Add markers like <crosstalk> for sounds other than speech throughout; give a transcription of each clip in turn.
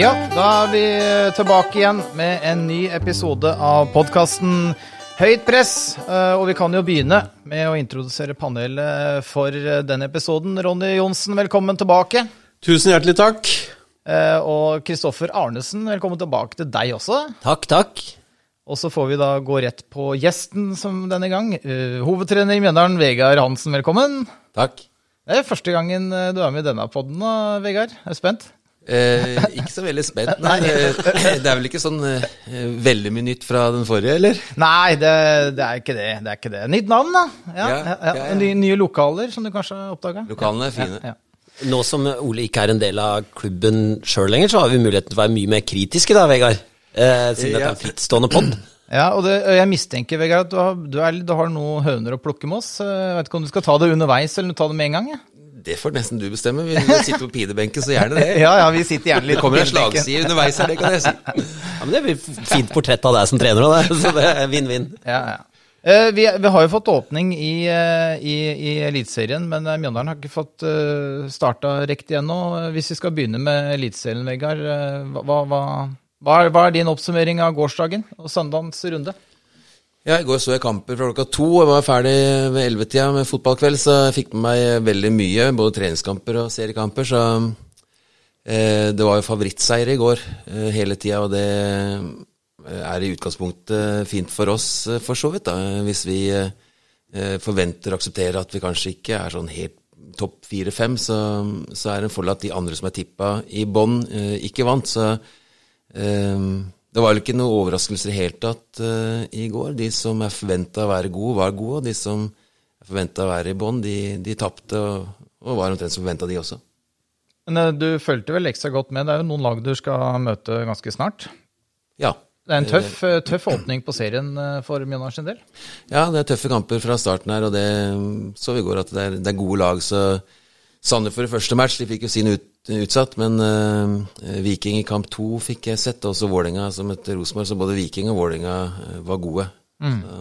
Ja, da er vi tilbake igjen med en ny episode av podkasten Høyt press. Eh, Og vi kan jo begynne med å introdusere panelet for denne episoden. Ronny Johnsen, velkommen tilbake. Tusen hjertelig takk. Eh, Og Kristoffer Arnesen, velkommen tilbake til deg også. Takk, takk. Og så får vi da gå rett på gjesten som denne gang. Eh, Hovedtrener i Mjøndalen, Vegard Hansen, velkommen. Takk. Det er første gangen du er med i denne podden, da, Vegard. Er du spent? Eh, ikke så veldig spent, nei. Eh, Det er vel ikke sånn eh, veldig mye nytt fra den forrige, eller? Nei, det, det er ikke det. det er ikke det. Nytt navn, da. Ja, Ja, ja. Nye, nye lokaler, som du kanskje har oppdaga. Lokalene er fine. Ja, ja. Nå som Ole ikke er en del av klubben sjøl lenger, så har vi muligheten til å være mye mer kritiske da, Vegard. Eh, siden dette er en frittstående pod. <clears throat> Ja, og, det, og jeg mistenker, Vegard, at du har, du, er, du har noen høner å plukke med oss. Jeg vet ikke om du skal ta det underveis, eller ta det med en gang? Ja, Det får nesten du bestemme. Vi sitter på pinebenken, så gjerne det. <laughs> ja, ja vi sitter gjerne litt Det kommer en slagside underveis her, det kan jeg si. <laughs> Ja, men Det blir fint portrett av deg som trener òg. <laughs> Så det er vinn-vinn. Ja, ja. Uh, vi, vi har jo fått åpning i, eh, i, i Eliteserien, men eh, Mjøndalen har ikke fått uh, starta riktig ennå. Hvis vi skal begynne med Eliteserien, Vegard, hva, hva, hva, er, hva er din oppsummering av gårsdagen og søndagens runde? Ja, I går så jeg kamper fra klokka to Jeg var ferdig ved ellevetida med fotballkveld, så jeg fikk med meg veldig mye, både treningskamper og seriekamper. Så eh, det var jo favorittseier i går eh, hele tida, og det eh, er i utgangspunktet fint for oss, eh, for så vidt. da, Hvis vi eh, forventer og aksepterer at vi kanskje ikke er sånn helt topp fire-fem, så, så er det en fordel at de andre som er tippa i bånn, eh, ikke vant. så det var vel ikke noen overraskelser i hele tatt uh, i går. De som er forventa å være gode, var gode. Og de som er forventa å være i bånn, de, de tapte og, og var omtrent som forventa, de også. Men uh, du fulgte vel ekstra godt med. Det er jo noen lag du skal møte ganske snart. Ja. Det er en tøff, uh, tøff åpning på serien for Mjøndalen sin del. ja, det er tøffe kamper fra starten her, og det så vi i går at det er, det er gode lag. Så Sandefjord i første match, de fikk jo sin ut, utsatt, men uh, Viking i kamp to fikk jeg sett, og også Vålerenga som etter Rosenborg, så både Viking og Vålerenga uh, var gode. Så,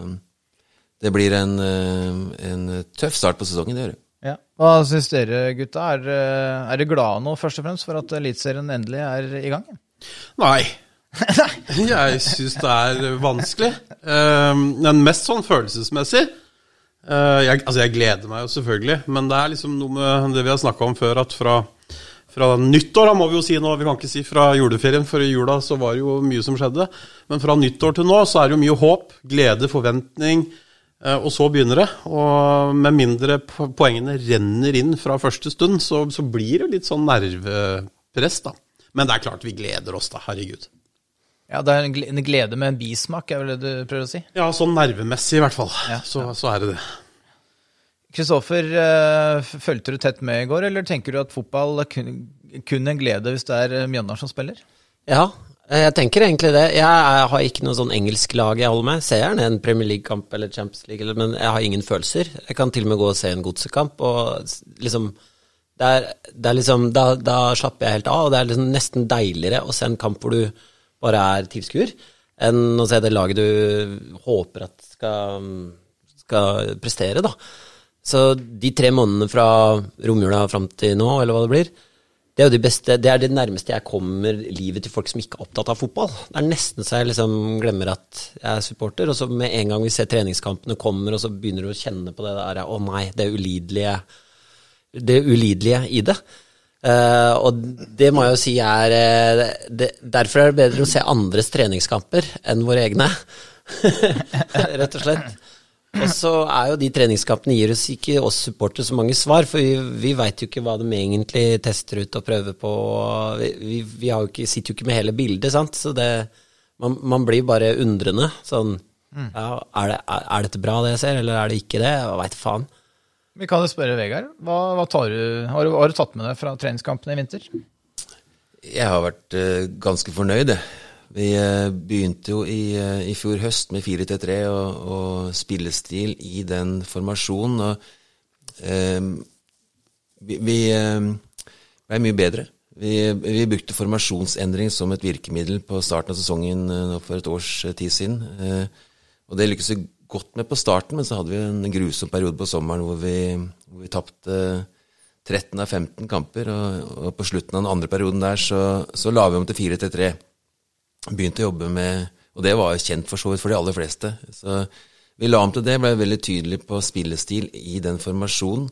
det blir en, eh, en tøff start på sesongen, det gjør det. Ja. Hva syns dere, gutta? Er, er dere glade nå først og fremst for at Eliteserien endelig er i gang? Nei. <laughs> Jeg syns det er vanskelig. Eh, Men mest sånn følelsesmessig. Eh, Jeg, altså jeg gleder meg jo selvfølgelig, men det er liksom noe med det vi har snakka om før, at fra, fra nyttår, da må vi jo si nå, vi kan ikke si fra juleferien, for i jula så var det jo mye som skjedde, men fra nyttår til nå så er det jo mye håp, glede, forventning, eh, og så begynner det. Og med mindre poengene renner inn fra første stund, så, så blir det litt sånn nervepress, da. Men det er klart vi gleder oss, da. Herregud. Ja, det er en glede med en bismak, er vel det du prøver å si? Ja, sånn nervemessig i hvert fall. Ja, så, så er det det. Kristoffer, eh, fulgte du tett med i går, eller tenker du at fotball er kun, en glede hvis det er eh, Mjøndalen som spiller? Ja, eh, jeg tenker egentlig det. Jeg har ikke noe sånn engelsk lag jeg holder med. Ser gjerne en Premier League-kamp eller Champions League, men jeg har ingen følelser. Jeg kan til og med gå og se en godsekamp, og liksom det er, det er liksom, da, da slapper jeg helt av, og det er liksom nesten deiligere å se en kamp hvor du bare er tilskuer, enn å se det laget du håper at skal, skal prestere, da. Så de tre månedene fra romjula fram til nå, eller hva det blir, det er jo de beste, det er det nærmeste jeg kommer livet til folk som ikke er opptatt av fotball. Det er nesten så jeg liksom glemmer at jeg er supporter, og så med en gang vi ser treningskampene kommer, og så begynner du å kjenne på det der, å nei, det ulidelige, det ulidelige i det. Uh, og det må jeg jo si er eh, det, Derfor er det bedre å se andres treningskamper enn våre egne. <laughs> Rett og slett. Og så er jo de treningskampene gir oss ikke oss supportere så mange svar, for vi, vi veit jo ikke hva de egentlig tester ut og prøver på. Vi, vi, vi har jo ikke, sitter jo ikke med hele bildet, sant. Så det, man, man blir bare undrende. Sånn ja, er, det, er, er dette bra det jeg ser, eller er det ikke det? Jeg veit faen. Vi kan jo spørre Vegard. Hva, hva tar du, har, du, har du tatt med deg fra treningskampene i vinter? Jeg har vært eh, ganske fornøyd, jeg. Vi eh, begynte jo i, eh, i fjor høst med 4-3-3 og, og spillestil i den formasjonen. Og eh, vi, vi eh, ble mye bedre. Vi, vi, brukte formasjonsendring som et virkemiddel på starten av sesongen for et års tid siden. Eh, og det lykkes vi godt med på starten, men så hadde vi en grusom periode på sommeren hvor vi, hvor vi tapte 13 av 15 kamper. Og, og, på slutten av den andre perioden der så, så la vi om til 4-3. Begynte å jobbe med Og det var kjent for så vidt for de aller fleste. Så vi la om til det, ble veldig tydelig på spillestil i den formasjonen.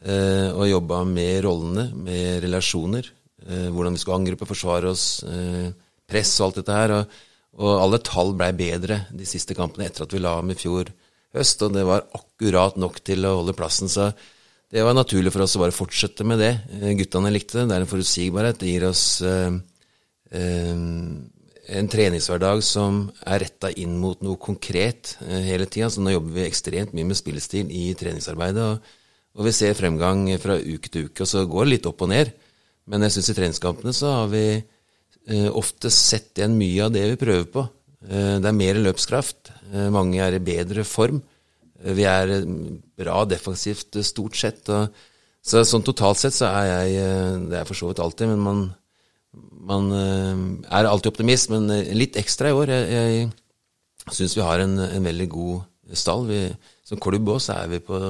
Eh, og jobba med rollene, med relasjoner. Eh, hvordan vi skulle angripe, forsvare oss, eh, press og alt dette her. Og, og alle tall blei bedre de siste kampene etter at vi la om i fjor høst. Og det var akkurat nok til å holde plassen. Så det var naturlig for oss å bare fortsette med det. Eh, guttene likte det. Det er en forutsigbarhet. Det gir oss eh, eh, en treningshverdag som er retta inn mot noe konkret eh, hele tida. Så nå jobber vi ekstremt mye med spillestil i treningsarbeidet. Og, og, vi ser fremgang fra uke til uke, og så går det litt opp og ned. Men jeg syns i treningskampene så har vi eh, ofte sett igjen mye av det vi prøver på. Eh, det er mer løpskraft. mange er i bedre form. Vi er bra defensivt stort sett. Så sånn totalt sett så er jeg Det er for så vidt alltid, men man, man eh, er alltid optimist. Men eh, litt ekstra i år. Jeg, jeg syns vi har en, en, veldig god stall. Vi, som klubb òg er vi på,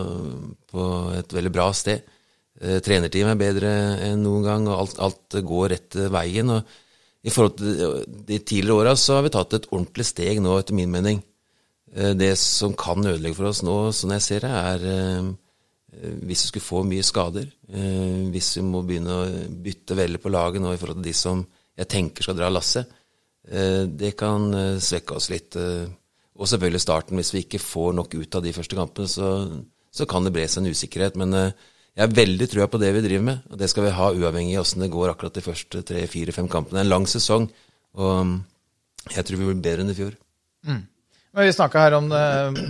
på, et veldig bra sted. Trenerteamet er bedre enn noen gang, og alt, alt går rett veien. og I forhold til de tidligere åra så har vi tatt et ordentlig steg nå, etter min mening. Eh, det som kan ødelegge for oss nå, sånn jeg ser det, er eh, hvis vi skulle få mye skader. Eh, hvis vi må begynne å bytte veldig på laget nå i forhold til de som jeg tenker skal dra lasset. Det kan svekke oss litt. Og selvfølgelig starten. Hvis vi ikke får nok ut av de første kampene, så, så kan det bre seg en usikkerhet. Men jeg har veldig trua på det vi driver med, og det skal vi ha uavhengig av åssen det går akkurat de første tre, fire, fem kampene. Det er en lang sesong, og jeg tror vi blir bedre enn i fjor. Mm. Men Vi snakka her om det,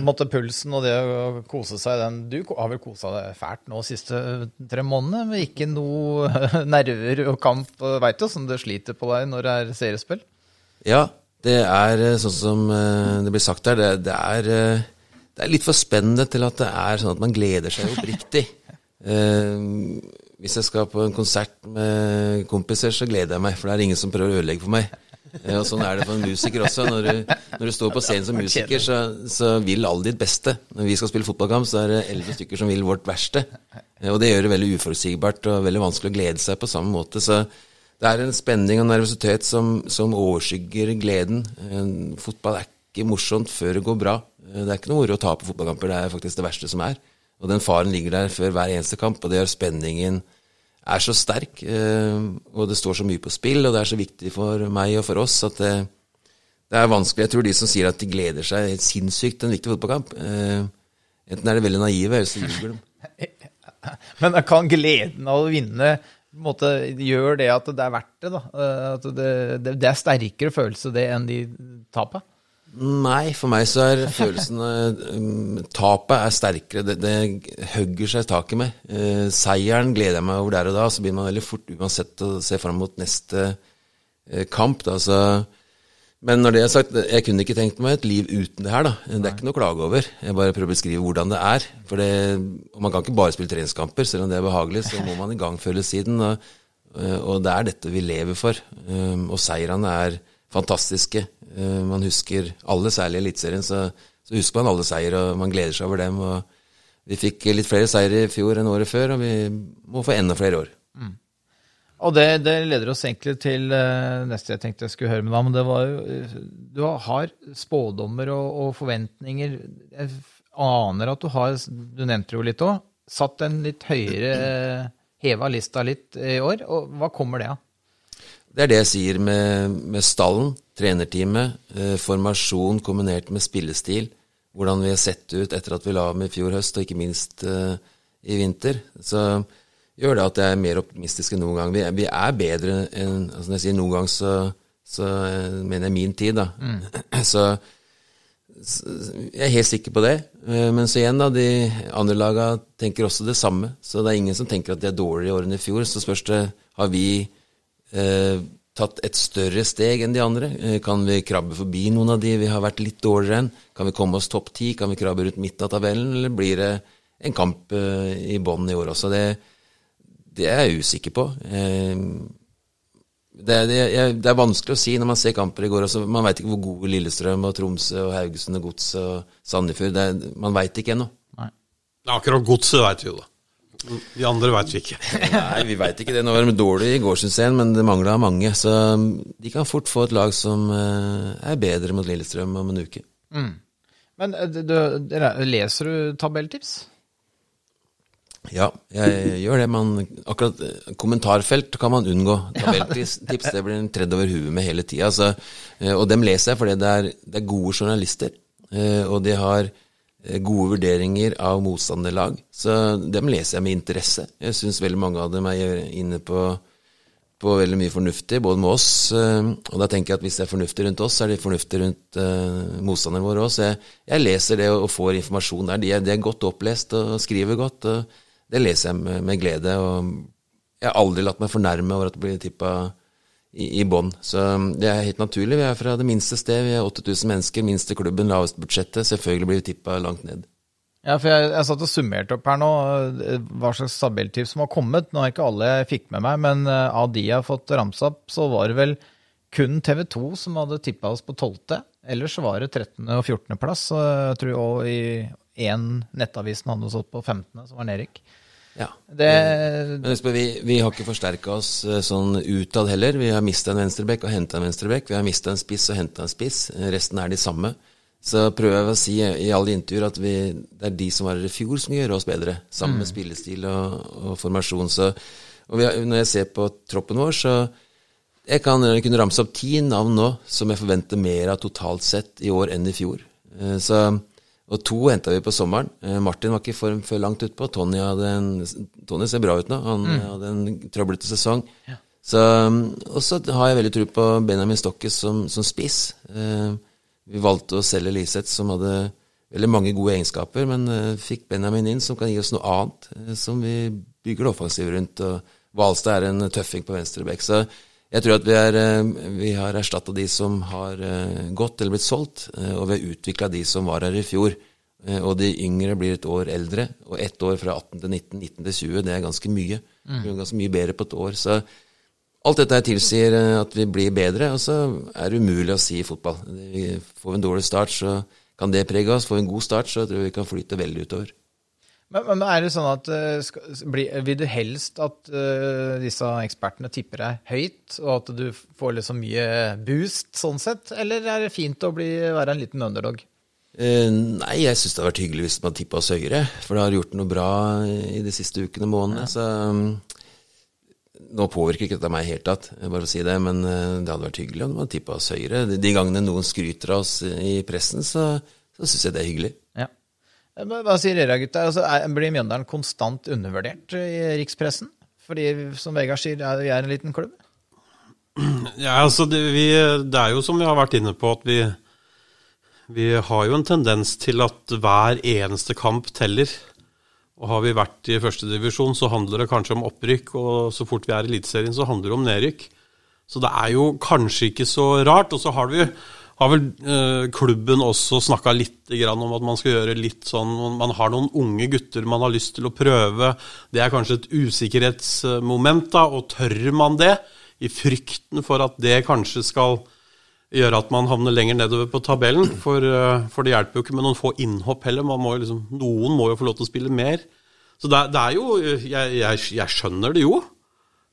måtte pulsen og det å kose seg. Den. Du har vel kosa deg fælt nå de siste tre månedene? Men ikke noe <laughs> nerver og kamp? Veit du åssen det sliter på deg når det er seriespill? Ja, det er eh, sånn som eh, det blir sagt her. Det, det, er, eh, det, er, litt for spennende til at det er sånn at man gleder seg oppriktig. <laughs> hvis jeg skal på en konsert med kompiser, så gleder jeg meg, for det er ingen som prøver å ødelegge for meg. Ja, sånn er det for en musiker også. Når du, når du står på scenen som musiker, så, så, vil alle ditt beste. Når vi skal spille fotballkamp, så er det elleve stykker som vil vårt verste. Og det gjør det veldig uforutsigbart og veldig vanskelig å glede seg på samme måte. Så det er en spenning og nervøsitet som, som overskygger gleden. Fotball er ikke morsomt før det går bra. Det er ikke noe moro å tape fotballkamper, det er faktisk det verste som er. Og den faren ligger der før hver eneste kamp, og det gjør spenningen er så sterk, eh, og det står så mye på spill, og det er så viktig for meg og for oss at det, det er vanskelig. Jeg tror de som sier at de gleder seg sinnssykt til en viktig fotballkamp, eh, enten er de veldig naive, eller så ljuger de. <laughs> Men kan gleden av å vinne måte, gjør det at det er verdt det? da? Eh, at det, det, det er sterkere følelse det enn de tapet? Nei, for meg så er følelsen um, Tapet er sterkere. Det, det hugger seg taket med. Uh, seieren gleder jeg meg over der og da. Så blir man veldig fort uansett å se fram mot neste uh, kamp. Da, så. Men når det er sagt, jeg kunne ikke tenkt meg et liv uten det her. da. Det er ikke noe å klage over. Jeg bare prøver å beskrive hvordan det er. For det, Man kan ikke bare spille treningskamper, selv om det er behagelig. Så må man i gang føle siden. Og, og det er dette vi lever for. Um, og seirene er fantastiske. Eh, man husker alle, særlig i Eliteserien, så, så, husker man alle seier, og man gleder seg over dem. og Vi fikk litt flere seire i fjor enn året før, og vi må få enda flere år. Mm. Og det, det, leder oss egentlig til uh, neste jeg tenkte jeg skulle høre med deg. Men det var jo eh, Du har spådommer og, og, forventninger. Jeg aner at du har, du nevnte jo litt òg, satt en litt høyere Heva lista litt i år. Og hva kommer det av? Det er det jeg sier med, med stallen, trenerteamet, eh, formasjon kombinert med spillestil. Hvordan vi har sett ut etter at vi la om i fjor høst, og ikke minst eh, i vinter. Så gjør det at jeg er mer optimistisk enn noen gang. Vi er, vi er bedre enn altså Når jeg sier noen gang, så, så eh, mener jeg min tid, da. Mm. <clears throat> Så, så, jeg er helt sikker på det. Men så igjen, da, de andre laga tenker også det samme. Så det er ingen som tenker at de er dårligere i år enn i fjor. Så spørs det har vi eh, tatt et større steg enn de andre? Eh, Kan vi krabbe forbi noen av de vi har vært litt dårligere enn? Kan vi komme oss topp ti? Kan vi krabbe rundt midten av tabellen? Eller blir det en kamp eh, i bånn i år også? Det, det er jeg usikker på. Eh, Det, det, det er vanskelig å si når man ser kamper i går. Også. Man veit ikke hvor gode Lillestrøm og Tromsø og Haugesund og Godset og Sandefjord Man veit ikke ennå. Akkurat godset veit vi jo, da. De andre veit vi ikke. <laughs> Nei, vi veit ikke det. Nå var de dårlige i går, syns jeg, men det mangla mange. Så um, de kan fort få et lag som eh, er bedre mot Lillestrøm om en uke. Men eh, du, leser du tabelltips? Ja, jeg gjør det. Man, akkurat eh, kommentarfelt kan man unngå. <laughs> Tabelltips det blir en tredd over huet med hele tida. Eh, og dem leser jeg fordi det er, det er gode journalister. eh, Og de har gode vurderinger av motstanderlag. Så dem leser jeg med interesse. Jeg syns veldig mange av dem er inne på, på veldig mye fornuftig, både med oss. eh, Og da tenker jeg at hvis det er fornuftig rundt oss, så er det fornuftig rundt uh, motstanderne våre òg. Så jeg, jeg leser det og får informasjon der. De er, de er godt opplest og skriver godt. og det leser jeg med, med glede. og Jeg har aldri latt meg fornærme over at det blir tippa i, i bånn. Så um, det er helt naturlig. Vi er fra det minste sted. Vi er 8000 mennesker. Minste klubben, laveste budsjettet. Selvfølgelig blir vi tippa langt ned. Ja, for jeg, jeg satt og summerte opp her nå eh, hva slags tabelltips som har kommet. Nå har ikke alle jeg fikk med meg, men eh, av de jeg har fått ramsa opp, så var det vel kun TV 2 som hadde tippa oss på 12. Ellers var det 13. og 14. plass. Og jeg tror også i én nettavisen hadde oss opp på 15., som var Nerik. Ja. Det, Men husk vi, vi har ikke forsterka oss eh, sånn utad heller. Vi har mista en venstrebekk og henta en venstrebekk. Vi har mista en spiss og henta en spiss. Eh, Resten er de samme. Så prøver jeg å si i alle intervjuer at vi, det er de som var her i fjor, som gjør oss bedre. Sammen med spillestil og, og formasjon. Så, og vi har, når jeg ser på troppen vår, så jeg kan jeg kunne ramse opp ti navn nå som jeg forventer mer av totalt sett i år enn i fjor. Eh, Så, og to henta vi på sommeren. Eh, Martin var ikke i form før langt utpå. Tony, en, Tony ser bra ut nå. Han hadde en trøblete sesong. Så, og så har jeg veldig tro på Benjamin Stokkes som, som spiss. Eh, vi valgte å selge Liseth, som hadde veldig mange gode egenskaper, men eh, fikk Benjamin inn, som kan gi oss noe annet, eh, som vi bygger det offensive rundt. og Hvalstad er en tøffing på venstrebekk. Så jeg tror at vi, er, eh, vi har erstatta de som har eh, gått eller blitt solgt, eh, og vi har utvikla de som var her i fjor. Og de yngre blir et år eldre, og ett år fra 18 til 19, 19 til 20, det er ganske mye. Det er ganske mye bedre på et år. Så alt dette her tilsier at vi blir bedre, og så er det umulig å si i fotball. Får vi en dårlig start, så kan det prege oss. Får vi en god start, så tror jeg vi kan flyte veldig utover. Men, men er det sånn at eh, skal, bli, Vil du helst at uh, disse ekspertene tipper deg høyt, og at du får liksom mye boost sånn sett, eller er det fint å bli, være en liten underdog? Uh, nei, jeg syns det hadde vært hyggelig hvis man tippa oss høyere. For det har gjort noe bra i de siste ukene og månedene. Så um, nå påvirker ikke dette meg hele tatt, bare for å si det. Men uh, det hadde vært hyggelig om man tippa oss høyere. De, de gangene noen skryter av oss i pressen, så, så syns jeg det er hyggelig. Eh, Hva sier dere, gutta? Altså, blir Mjøndalen konstant undervurdert i rikspressen? Fordi, som Vegard sier, er- vi er en liten klubb. Ja, altså det, vi, det er jo som vi har vært inne på, at vi, vi har jo en tendens til at hver eneste kamp teller. Og har vi vært i førstedivisjon, så handler det kanskje om opprykk, og så fort vi er i Eliteserien, så handler det om nedrykk. Så det er jo kanskje ikke så rart. Og så har vi har vel eh, klubben også snakka litt om at man skal gjøre litt sånn Man har noen unge gutter man har lyst til å prøve. Det er kanskje et usikkerhetsmoment, da, og tør man det? I frykten for at det kanskje skal gjøre at man havner lenger nedover på tabellen. For, eh, for det hjelper jo ikke med noen få innhopp heller. Må liksom, noen må jo få lov til å spille mer. Så det, det er jo jeg, jeg, jeg skjønner det jo.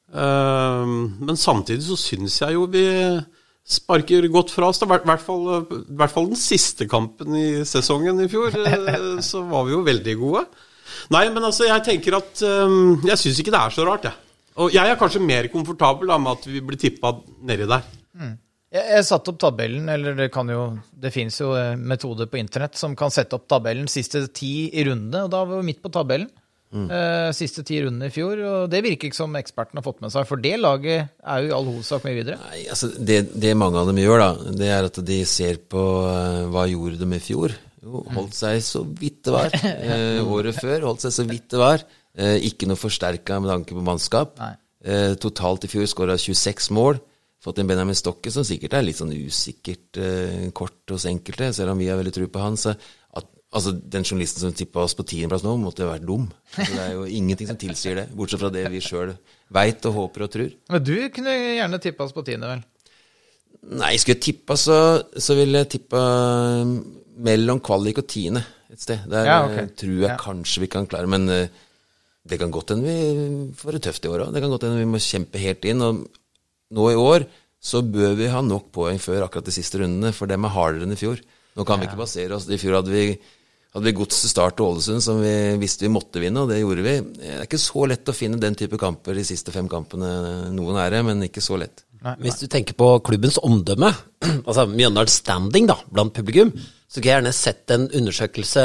Eh, men samtidig så syns jeg jo vi sparker godt fra oss. I hvert, hvert, fall, I hvert fall den siste kampen i sesongen i fjor, eh, <laughs> så var vi jo veldig gode. Nei, men altså, jeg tenker at eh, Jeg syns ikke det er så rart, jeg. Og jeg er kanskje mer komfortabel da, med at vi blir tippa nedi der. Jeg, jeg satte opp tabellen, eller det kan jo Det fins jo eh, metoder på internett som kan sette opp tabellen siste ti i rundene, og da var vi midt på tabellen. Eh, siste ti rundene i fjor, og det virker ikke som eksperten har fått med seg, for det laget er jo i all hovedsak med videre. Nei, altså det, det mange av dem gjør, da, det er at de ser på uh, hva gjorde de i fjor. Jo, holdt seg så vidt det var. Uh, <laughs> året før holdt seg så vidt det var. Ikke noe forsterka med tanke på mannskap. Totalt i fjor skåra 26 mål. fått inn Benjamin Stokke, som sikkert er litt sånn usikkert kort hos enkelte, selv om vi har veldig tro på han. Så altså, den journalisten som tippa oss på tiendeplass nå, måtte vært dum. Altså, det er jo ingenting som tilsier det, bortsett fra det vi sjøl veit og håper og tror. Men du kunne gjerne tippa oss på tiende, vel? Nei, skulle jeg tippa, så, så ville jeg tippa mellom kvalik og tiende et sted. Der Ja, ok. eh, tror jeg Ja. kanskje vi kan klare, men eh, det kan godt hende vi får det tøft i år òg. Det kan godt hende vi må kjempe helt inn. Og nå i år så bør vi ha nok poeng før akkurat de siste rundene, for dem er hardere enn i fjor. Nå kan vi ikke basere oss I fjor hadde vi, hadde vi Godset, Start og Ålesund som vi visste vi måtte vinne, og det gjorde vi. Det er ikke så lett å finne den type kamper de siste fem kampene. Noen er det, men ikke så lett. Hvis du tenker på klubbens omdømme, <clears throat> altså Mjøndalens standing da, blant publikum, så skulle jeg gjerne sett en undersøkelse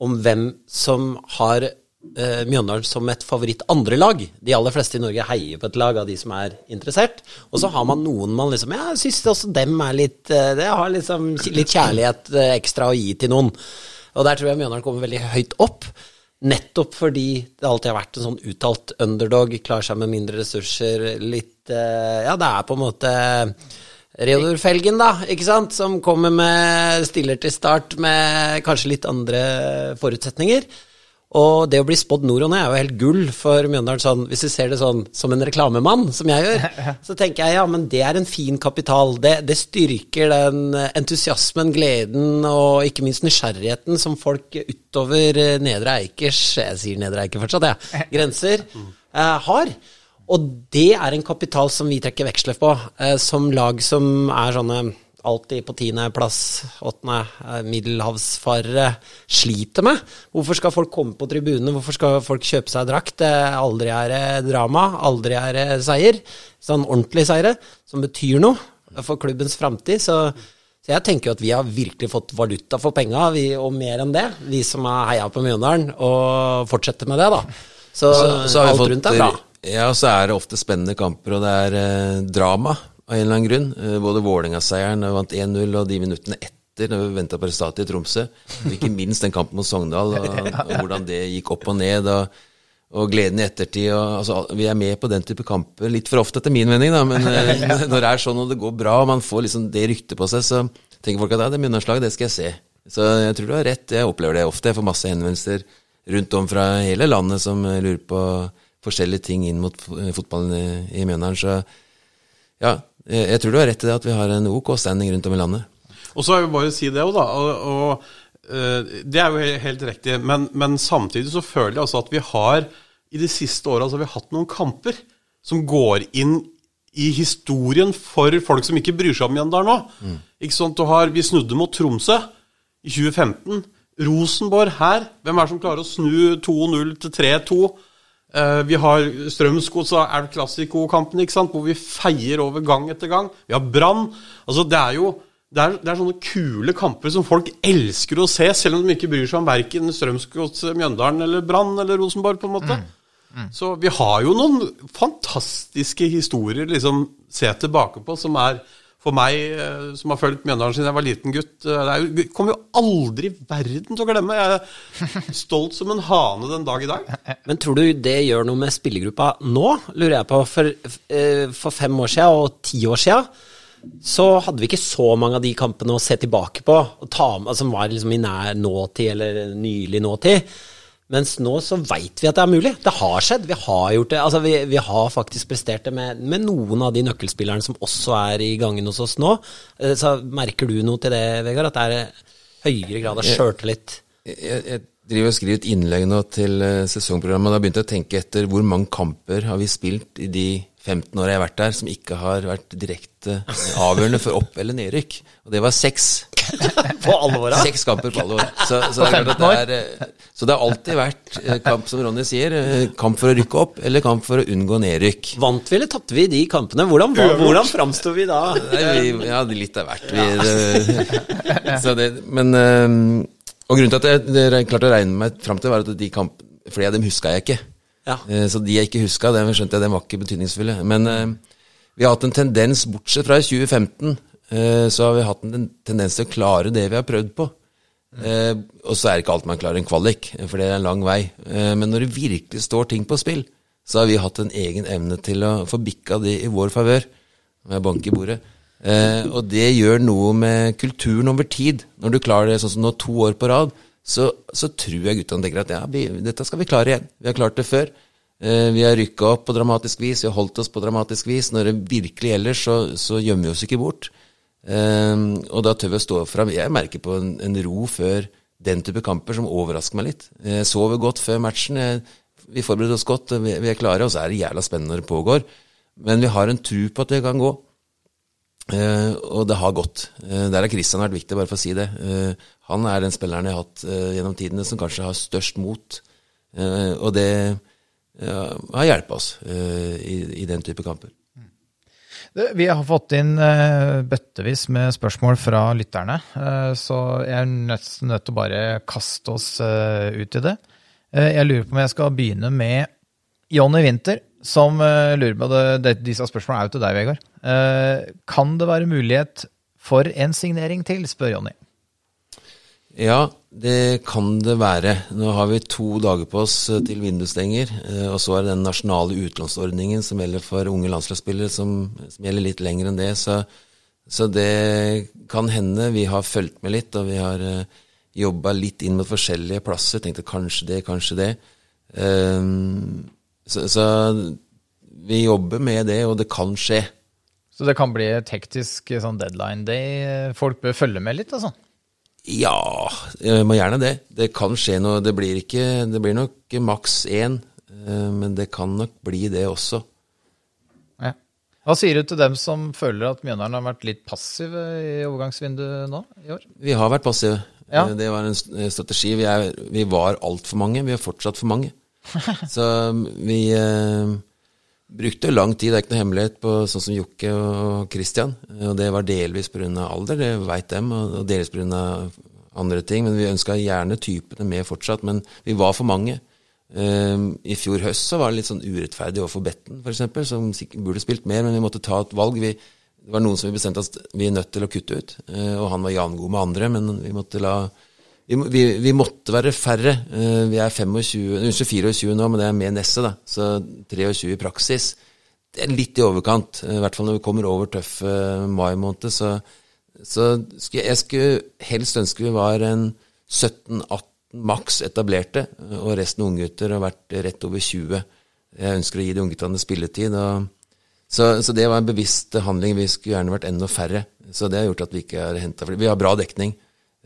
om hvem som har eh, Mjøndalen som et favoritt andre lag. De aller fleste i Norge heier på et lag av de som er interessert. Og så har man noen man liksom Ja, jeg syns også dem er litt eh, Det har liksom litt kjærlighet eh, ekstra å gi til noen. Og der tror jeg Mjøndalen kommer veldig høyt opp. Nettopp fordi det alltid har vært en sånn uttalt underdog, klarer seg med mindre ressurser, litt eh, Ja, det er på en måte Reodor Felgen, da, ikke sant, som kommer med stiller til start med kanskje litt andre forutsetninger. Og det å bli spådd nord og ned er jo helt gull for Mjøndalen. Sånn, hvis du ser det sånn som en reklamemann, som jeg gjør, <laughs> så tenker jeg ja, men det er en fin kapital. Det, det styrker den entusiasmen, gleden og ikke minst nysgjerrigheten som folk utover eh, Nedre Eikers Jeg sier Nedre Eiker fortsatt, jeg. <laughs> Grenser eh, har. Og det er en kapital som vi trekker veksler på, eh, som lag som er sånne alltid på tiendeplass, åttende, eh, middelhavsfarere sliter med. Hvorfor skal folk komme på tribunene, hvorfor skal folk kjøpe seg drakt? Eh, Aldri er det drama, aldri er det seier. Sånn ordentlig seire, som betyr noe for klubbens framtid. Så, så jeg tenker jo at vi har virkelig fått valuta for penga, og mer enn det. Vi som har heia på Mjøndalen, og fortsetter med det, da. Så, Så så alt rundt er bra. Ja, så er det ofte spennende kamper, og det er eh, drama av en eller annen grunn. Eh, både Vålerenga-seieren eh, vant 1-0, og de minuttene etter, når vi venta på resultatet i Tromsø. Og ikke minst den kampen mot Sogndal, og, <laughs> og hvordan det gikk opp og ned. og og gleden i ettertid. Og, altså, vi er med på den type kamper litt for ofte, etter min mening. Da, men <laughs> eh, <laughs> når det er sånn og det går bra, og man får liksom det ryktet på seg, så tenker folk at ja, det er Mjøndalslaget, det skal jeg se. Så jeg tror du har rett. Jeg opplever det ofte. Jeg får masse henvendelser rundt om fra hele landet som lurer på forskjellige ting inn mot fotballen i, i Mjøndalen. Så ja, jeg, jeg tror du har rett i det at vi har en OK standing rundt om i landet. Og så vil jeg bare si det òg, da. Og, og eh, det er jo helt riktig. Men, men samtidig så føler jeg altså at vi har i de siste åra altså, vi hatt noen kamper som går inn i historien for folk som ikke bryr seg om Mjøndalen nå. Ikke sant? Du har, vi snudde mot Tromsø i 2015. Rosenborg her. Hvem er det som klarer å snu 2-0 til 3-2? Eh, vi har Strømsgods og Elv Classico-kampen, hvor vi feier over gang etter gang. Vi har Brann. Altså, det er jo det er, det er sånne kule kamper som folk elsker å se, selv om de ikke bryr seg om verken Strømsgods, Mjøndalen eller Brann eller Rosenborg, på en måte. Så vi har jo noen fantastiske historier liksom se tilbake på, som er for meg, eh, som har fulgt Mjøndalen siden jeg var liten gutt eh, Det er kommer jo aldri i verden til å glemme. Jeg er stolt som en hane den dag i dag. <laughs> Men tror du det gjør noe med spillergruppa nå, lurer jeg på. For, eh, for fem år siden og ti år siden så hadde vi ikke så mange av de kampene å se tilbake på, ta som var liksom i nær nåtid eller nylig nåtid. Mens nå så veit vi at det er mulig. Det har skjedd. Vi har gjort det. Altså vi, vi har faktisk prestert det med, med noen av de nøkkelspillerne som også er i gangen hos oss nå. Eh, Så merker du noe til det, Vegard? At det er høyere grad av sjøltillit? Jeg, jeg driver og skriver et innlegg nå til eh, sesongprogrammet, og da begynte jeg å tenke etter hvor mange kamper har vi spilt i de 15 år jeg har vært der, som ikke har vært direkte avgjørende for opp- eller nedrykk. Og det var seks. <laughs> På alle åra? Seks kamper på alle år. Så, så, det er at det er, eh, så det har alltid vært eh, kamp, som Ronny sier, eh, kamp for å rykke opp, eller kamp for å unngå nedrykk. Vant vi eller tapte vi de kampene? Hvordan, hvordan framsto vi da? Nei, vi, ja, det- litt av hvert. Vi, det, <laughs> så det, men Og grunnen til at jeg, det klarte å regne meg fram til, var at de kamp, flere av dem huska jeg ikke. Ja. Eh, Så de jeg ikke huska, det skjønte jeg det var ikke betydningsfulle. Men øh, vi har hatt en tendens, bortsett fra i 2015, øh, så har vi hatt en tendens til å klare det vi har prøvd på. Eh, og så er det ikke alt man klarer en kvalik, for det er en lang vei. Eh, men når det virkelig står ting på spill, så har vi hatt en egen evne til å få bikka det i vår favør. Med bank i bordet. Eh, og det gjør noe med kulturen over tid. Når du klarer det sånn som nå to år på rad, så, så tror jeg guttene tenker at ja, vi, dette skal vi klare igjen. Vi har klart det før. Eh, vi har rykka opp på dramatisk vis, vi har holdt oss på dramatisk vis. Når det virkelig gjelder, så, så gjemmer vi oss ikke bort. Eh, og da tør vi å stå fram. Jeg merker på en, en ro før den type kamper som overrasker meg litt. Jeg sover godt før matchen. Jeg, vi forbereder oss godt, vi, vi er klare, og så er det jævla spennende når det pågår. Men vi har en tro på at det kan gå. Uh, og det har gått. Uh, der har Kristian vært viktig, bare for å si det. Uh, han er den spilleren jeg har hatt gjennom tidene som kanskje har størst mot. og det har hjulpet oss i, i, den type kamper. Vi har fått inn bøttevis med spørsmål fra lytterne, så jeg er nødt, nødt til å bare kaste oss ut i det. Jeg lurer på om jeg skal begynne med Jonny Winther, som lurer på det. Disse spørsmålene er jo til deg, Vegard. Eh, kan det være mulighet for en signering til, spør Jonny. Ja, det kan det være. Nå har vi to dager på oss eh, til vinduet stenger. Eh, og så er det den nasjonale utlånsordningen som gjelder for unge landslagsspillere, som, som, gjelder litt lenger enn det. Så, så, det kan hende. Vi har fulgt med litt, og vi har jobba litt inn mot forskjellige plasser. Tenkte kanskje det, kanskje det. Så, så vi jobber med det, og det kan skje. Så det kan bli et hektisk sånn deadline day. Folk bør følge med litt, altså? Ja, jeg må gjerne det. Det kan skje noe. Det blir, ikke, det blir nok maks én, eh, men det kan nok bli det også. Ja. Hva sier du til dem som føler at Mjøndalen har vært litt passive i overgangsvinduet nå i år? Vi har vært passive. Ja. Det var en strategi. Vi, er, vi var altfor mange. Vi er fortsatt for mange. <laughs> Så vi eh, brukte lang tid, det er ikke noe hemmelighet, på sånn som Jokke og Christian. Og det var delvis pga. alder, det veit dem, og delvis pga. andre ting. Men vi ønska gjerne typene med fortsatt, men vi var for mange. Um, I fjor høst så var det litt sånn urettferdig overfor Betten, f.eks., som burde spilt mer, men vi måtte ta et valg. Vi, det var noen som vi bestemte at vi er nødt til å kutte ut, uh, og han var jangod med andre, men vi måtte la vi, vi, vi, måtte være færre. Eh, vi er 25, 24 nå, men det er med Nesset, da. Så 23 i praksis. Det er litt i overkant. Eh, I hvert fall når vi kommer over tøffe eh, mai måned. Så, så skulle, jeg skulle helst ønske vi var en 17-18 maks etablerte, og resten unggutter har vært rett over 20. Jeg ønsker å gi de ungguttene spilletid. og så, så, det var en bevisst handling. Vi skulle gjerne vært enda færre. Så det har gjort at vi ikke har henta Vi har bra dekning.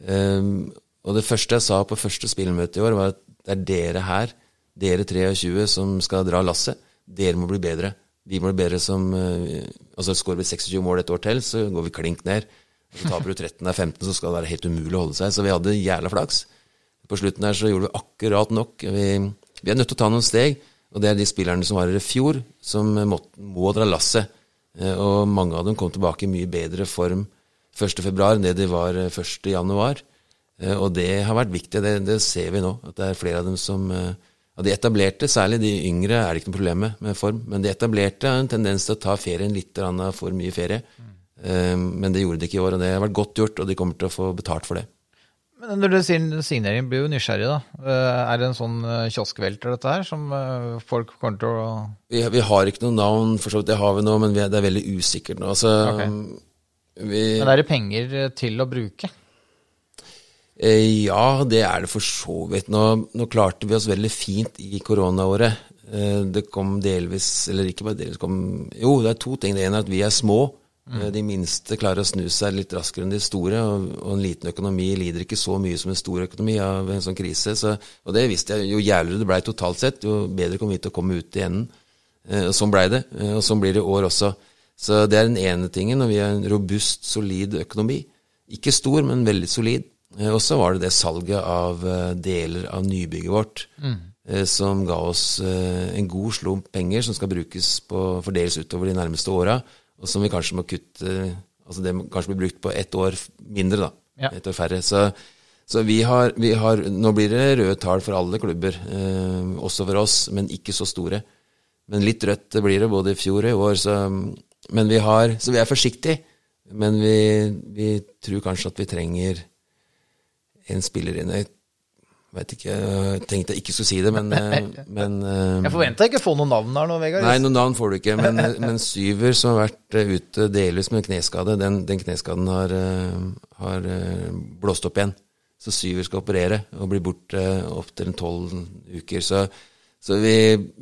Um, og det første jeg sa på første spillmøte i år, var at det er dere her, dere 23, som skal dra lasset. Dere må bli bedre. Vi må bli bedre som uh, Altså Skårer vi 26 mål et år til, så går vi klink ned. Og så taper du 13 av 15, så skal det være helt umulig å holde seg. Så vi hadde jævla flaks. På slutten her så gjorde vi akkurat nok. Vi, vi er nødt til å ta noen steg. Og det er de spillerne som var her i fjor, som må, må dra lasset. Uh, og mange av dem kom tilbake i mye bedre form 1.2. enn det de var 1.1. Eh, og det har vært viktig. Det, det, ser vi nå. At det er flere av dem som eh, Av de etablerte, særlig de yngre, er det ikke noe problem med, med form. Men de etablerte har en tendens til å ta ferien litt for mye ferie. Mm. Men det gjorde de ikke i år, og det har vært godt gjort, og de kommer til å få betalt for det. Men når du sier signering, blir jo nysgjerrig, da. Er det en sånn kioskvelter, dette her, som folk kommer til å Vi, vi har ikke noe navn, for så vidt. Det har vi nå, men vi det er veldig usikkert nå. Altså, okay. vi, Men er det penger til å bruke? Eh, ja, det er det for så vidt. Nå, nå klarte vi oss veldig fint i koronaåret. Eh, det kom delvis, eller ikke bare delvis kom, Jo, det er to ting. Det ene er at vi er små. Mm. De minste klarer å snu seg litt raskere enn de store. Og, og, en liten økonomi lider ikke så mye som en stor økonomi av en sånn krise. Så, og det visste jeg. Jo jævligere det blei totalt sett, jo bedre kom vi til å komme ut i enden. Og sånn blei det. Og sånn blir det i år også. Så det er den ene tingen. Og vi har en robust, solid økonomi. Ikke stor, men veldig solid. Eh, og så var det det salget av eh, deler av nybygget vårt mm. som ga oss en god slump penger som skal brukes på, fordeles utover de nærmeste åra, og som vi kanskje må kutte Altså det kanskje blir brukt på ett år mindre, da. Ja. Ett år færre. Så, så vi, har, vi, har, Nå blir det røde tall for alle klubber, eh, også for oss, men ikke så store. Men litt rødt blir det både i fjor og i år, så, men vi har, så vi er forsiktige. Men vi, vi tror kanskje at vi trenger en spiller inn. vet ikke, jeg tenkte jeg ikke skulle si det, men, <laughs> eh, men eh, Jeg forventa ikke å få noen navn her nå, Vegard. Nei, noen navn får du ikke. <laughs> Men, eh, men Syver, som har vært ute delvis med kneskade, den, den kneskaden har, har blåst opp igjen. Så Syver skal operere og bli borte opptil tolv uker. Så, så vi,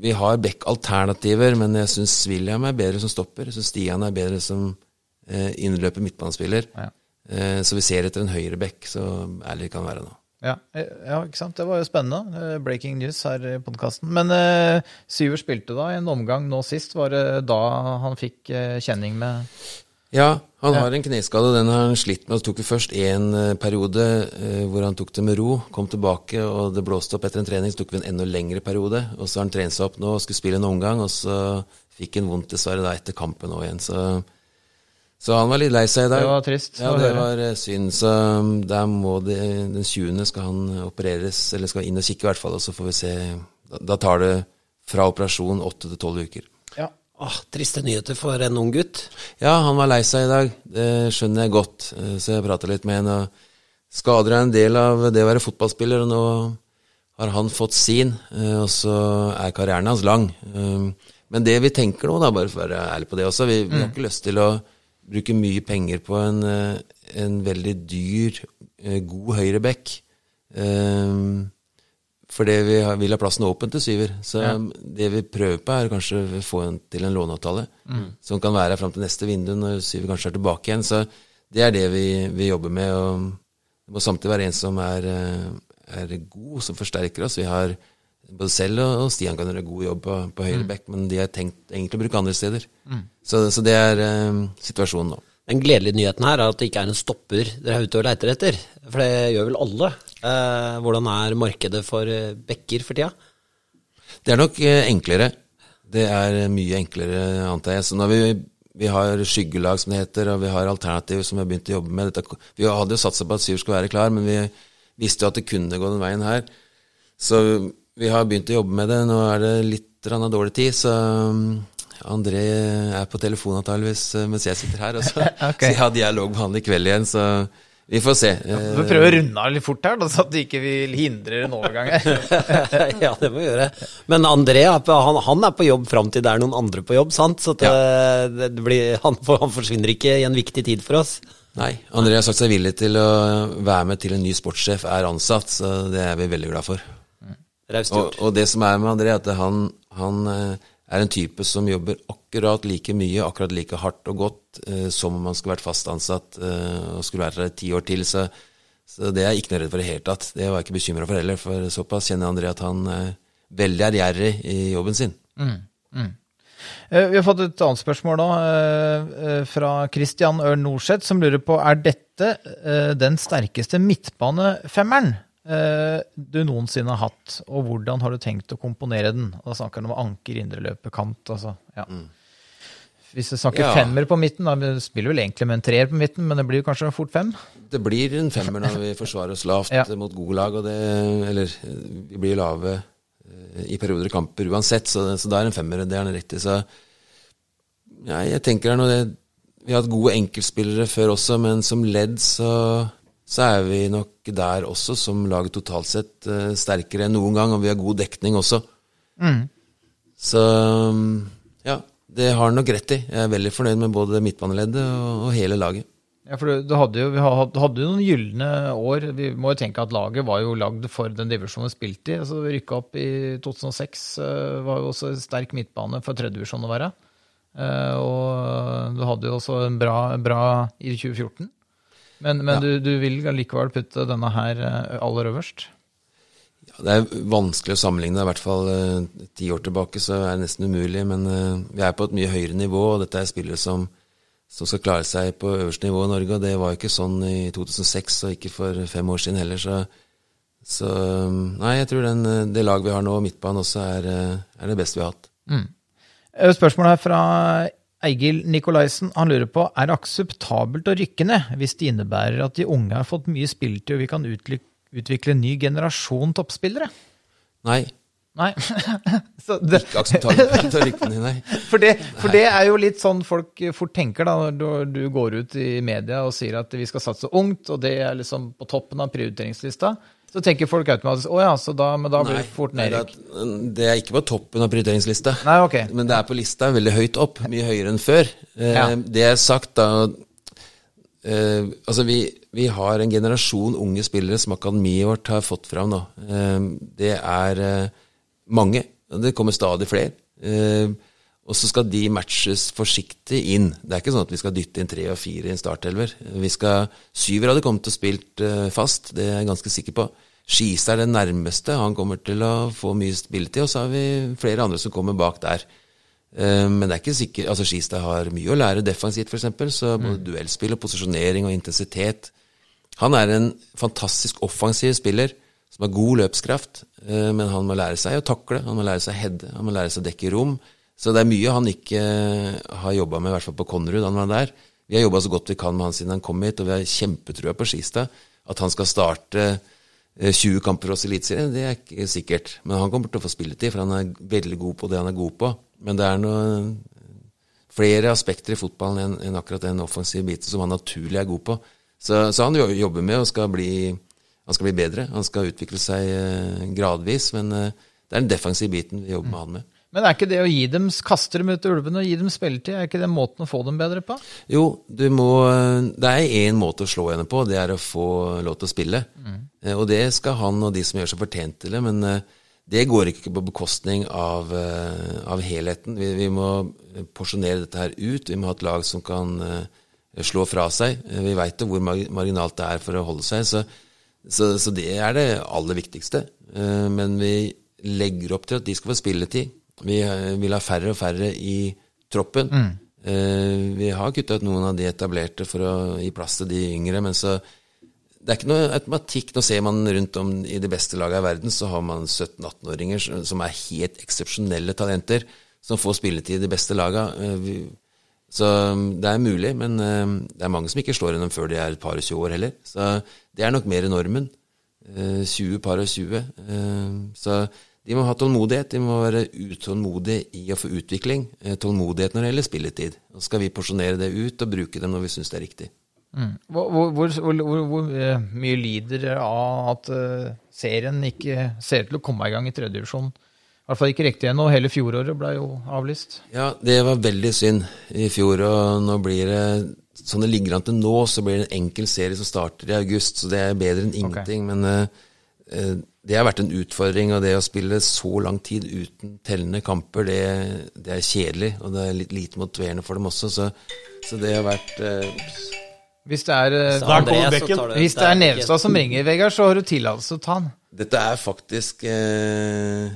vi har back-alternativer, men jeg syns William er bedre som stopper. Jeg syns Stian er bedre som eh, innløper midtbanespiller. Ja. Eh, så vi ser etter en høyre back, så ærlig kan være nå. Ja, eh, ja, ikke sant. Det var jo spennende. Eh, Breaking news her i podkasten. Men uh, Syver spilte da en omgang nå sist. Var det da han fikk eh, kjenning med Ja, han har en kneskade. Den har han slitt med. Så tok vi først en eh, periode eh, hvor han tok det med ro. Kom tilbake, og det blåste opp etter en trening. Så tok vi en enda lengre periode. Og så har han trent seg opp nå og skulle spille en omgang, og så fikk han vondt dessverre da etter kampen nå igjen. Så, så han var litt lei seg i dag. Det var trist Ja, det var eh, synd. Så um, der må det, den 20. skal han opereres, eller skal inn og kikke i hvert fall, og så får vi se. Da, da tar det fra operasjon åtte til tolv uker. Ja. Åh, triste nyheter for en ung gutt. Ja, han var lei seg i dag. Det skjønner jeg godt. Eh, Så jeg prata litt med henne. Skader er en del av det å være fotballspiller, og nå har han fått sin, eh, og så er karrieren hans lang. Eh, Men det vi tenker nå, da, bare for å være ærlig på det også, vi, vi har ikke lyst til å bruke mye penger på en, eh, en veldig dyr, eh, god høyreback. Um, fordi vi har, vil ha plassen åpen til syver. Så det vi prøver på, er kanskje å få en, til en låneavtale som kan være her fram til neste vindu, når syver kanskje er tilbake igjen. Så det er det vi, vi jobber med. og Det må samtidig være en som er, eh, er god, som forsterker oss. Vi har både selv og og Stian kan gjøre god jobb på, på høyre bekk, men de har tenkt egentlig å bruke andre steder. Så, så det er eh, situasjonen nå. Den gledelige nyheten her er at det ikke er en stopper dere er ute og leiter etter. For det gjør vel alle. Eh, hvordan er markedet for eh, bekker for tida? Det er nok eh, enklere. Det er eh, mye enklere, antar jeg. Så når vi, vi har skyggelag, som det heter, og vi har alternativer som vi har begynt å jobbe med Dette, Vi hadde jo satsa på at Syver skulle være klar, men vi visste jo at det kunne gå den veien her. Så vi har begynt å jobbe med det. Nå er det litt grann av dårlig tid, så um, André er på telefon antakeligvis eh, mens jeg sitter her. Også. <laughs> så, Ok. så jeg har dialog med han i kveld igjen, så vi får se. Ja, Vi prøver å runde av litt fort her, så at du ikke vil hindre en overgang her. <laughs> ja, det må vi gjøre. Men André han, han er på jobb fram til det er noen andre på jobb, sant? Så det, ja. det blir, han, han forsvinner ikke i en viktig tid for oss. Nei, André har sagt seg villig til å være med til en ny sportssjef er ansatt, så det er vi veldig glad for. Raust Og, gjort. og det som er med André, er at han, han eh, er en type som jobber akkurat like mye, akkurat like hardt og godt eh, som om han skulle vært fast ansatt eh, og skulle vært der ti år til. Så, så det er jeg ikke noe redd for i det hele tatt. Det var jeg ikke bekymra for heller, for såpass kjenner jeg André at han er veldig ærgjerrig i jobben sin. Eh, Vi har fått et annet spørsmål nå, eh, eh, fra Christian Ørn Norseth, som lurer på er dette eh, den sterkeste midtbanefemmeren eh, du noensinne har hatt, og hvordan har du tenkt å komponere den? Og Da snakker han om anker, indreløper, kant. Altså, ja. Hvis du snakker Ja. femmer på midten, da vi spiller vel egentlig med en treer på midten, men det blir kanskje fort fem? Det blir en femmer når vi forsvarer oss lavt <laughs> Ja. mot gode lag, og det, eller eh, vi blir lave eh, i perioder i kamper uansett, så, så da er en femmer, det er han riktig. Så ja, jeg tenker det er noe det, Vi har hatt gode enkeltspillere før også, men som ledd så, så er vi nok der også, som laget totalt sett, eh, sterkere enn noen gang, og vi har god dekning også. Så mm, ja, det har han nok rett i. Jeg er veldig fornøyd med både midtbaneleddet og, og hele laget. Ja, for du, hadde jo, vi ha- hadde jo noen gylne år. Vi må jo tenke at laget var jo lagd for den divisjonen vi spilte i. Altså, rykka opp i 2006. eh, var jo også sterk midtbane for tredjedivisjon å være. Eh, og du hadde jo også en bra, bra i 2014. Men, men du, du vil likevel putte denne her eh, aller øverst? Ja, det er vanskelig å sammenligne, i hvert fall eh, ti år tilbake så er det nesten umulig. Men eh, vi er på et mye høyere nivå, og dette er spillere som, som skal klare seg på øverste nivå i Norge. Og det var jo ikke sånn i 2006, og ikke for fem år siden heller. Så, så nei, jeg tror den, det laget vi har nå, midtbanen også, er, er det beste vi har hatt. Mm. Spørsmålet her fra Eigil Nikolaisen. Han lurer på er det akseptabelt å rykke ned hvis det innebærer at de unge har fått mye spilletid og vi kan utvikle en ny generasjon toppspillere? Nei, Nei. <laughs> Så det, Ikke akseptabelt å rykke ned, nei. <laughs> for, det, for det er jo litt sånn folk fort tenker da, når du, du går ut i media og sier at vi skal satse ungt, og det er liksom på toppen av prioriteringslista. Så tenker folk automatisk å ja, så da, men da blir det fort nedrykk. det det er ikke på toppen av prioriteringslista. Nei, ok. Men det er på lista veldig høyt opp, mye høyere enn før. Eh, Ja. Det er sagt da eh, Altså, vi, vi har en generasjon unge spillere som akademiet vårt har fått fram nå. Eh, det er eh, mange. Det kommer stadig flere. Og så skal de matches forsiktig inn. Det er ikke sånn at vi skal dytte inn tre og fire i en startelver. Vi skal, Syver hadde kommet og spilt eh, fast, det er jeg ganske sikker på. Skistad er den nærmeste, han kommer til å få mye spilletid. Og så har vi flere andre som kommer bak der. Eh, Men det er ikke sikkert altså Skistad har mye å lære defensivt, f.eks. Så både duellspill og posisjonering og intensitet Han er en fantastisk offensiv spiller som har god løpskraft, eh, men han må lære seg å takle, han må lære seg å heade, han må lære seg å dekke rom. Så det er mye han ikke eh, har jobba med, i hvert fall på Konrud. Han var der. Vi har jobba så godt vi kan med han siden han kom hit, og vi har kjempetrua på Skistad. At han skal starte eh, 20 kamper for oss i Eliteserien, det er ikke sikkert. Men han kommer til å få spilletid, for han er veldig god på det han er god på. Men det er noe flere aspekter i fotballen enn en akkurat den offensive biten som han naturlig er god på. Så, så han jobber med og skal bli, han skal bli bedre. Han skal utvikle seg eh, gradvis, men eh, det er den defensive biten vi jobber med han med. Men er ikke det å gi dem kaste dem ut ulvene og gi dem spilletid, er ikke det måten å få dem bedre på? Jo, du må Det er én måte å slå henne på, det er å få lov til å spille. Mm. Og det skal han og de som gjør seg fortjent til det, men eh, det går ikke på bekostning av, eh, av helheten. Vi, vi må porsjonere dette her ut. Vi må ha et lag som kan eh, slå fra seg. Eh, Vi veit jo hvor marginalt det er for å holde seg, så, så, så det er det aller viktigste. Eh, Men vi legger opp til at de skal få spilletid. Vi eh, vil ha færre og færre i troppen. Eh, vi har kutta ut noen av de etablerte for å gi plass til de yngre, men så det er ikke noe automatikk. Nå ser man rundt om i de beste lagene i verden, så har man 17-18-åringer som er helt eksepsjonelle talenter, som får spilletid i de beste lagene. Eh, Så um, det er mulig, men det er mange som ikke slår gjennom før de er et par og 20 år heller. Så det er nok mer normen. Eh, 20 par og 20. Eh, Så de må ha tålmodighet. De må være utålmodige i å få utvikling. Eh, Tålmodighet når det gjelder spilletid. Så skal vi porsjonere det ut og bruke dem når vi syns det er riktig. Hvor, hvor, hvor, hvor, hvor, eh, mye lider av at eh, serien ikke ser ut til å komme i gang i tredjedivisjon? I hvert fall ikke riktig ennå. Hele fjoråret ble jo avlyst. Ja, det var veldig synd i fjor, og nå blir det Sånn det ligger an til nå, så blir det en enkel serie som starter i august, så det er bedre enn ingenting. Men eh, eh, det har vært en utfordring, og det å spille så lang tid uten tellende kamper, det, det er kjedelig, og det er litt lite motiverende for dem også, så, så det har vært eh, Hvis det er, eh, tar du- hvis det er Nevstad som ringer, Vegard, så har du tillatelse til å ta den. Dette er faktisk eh,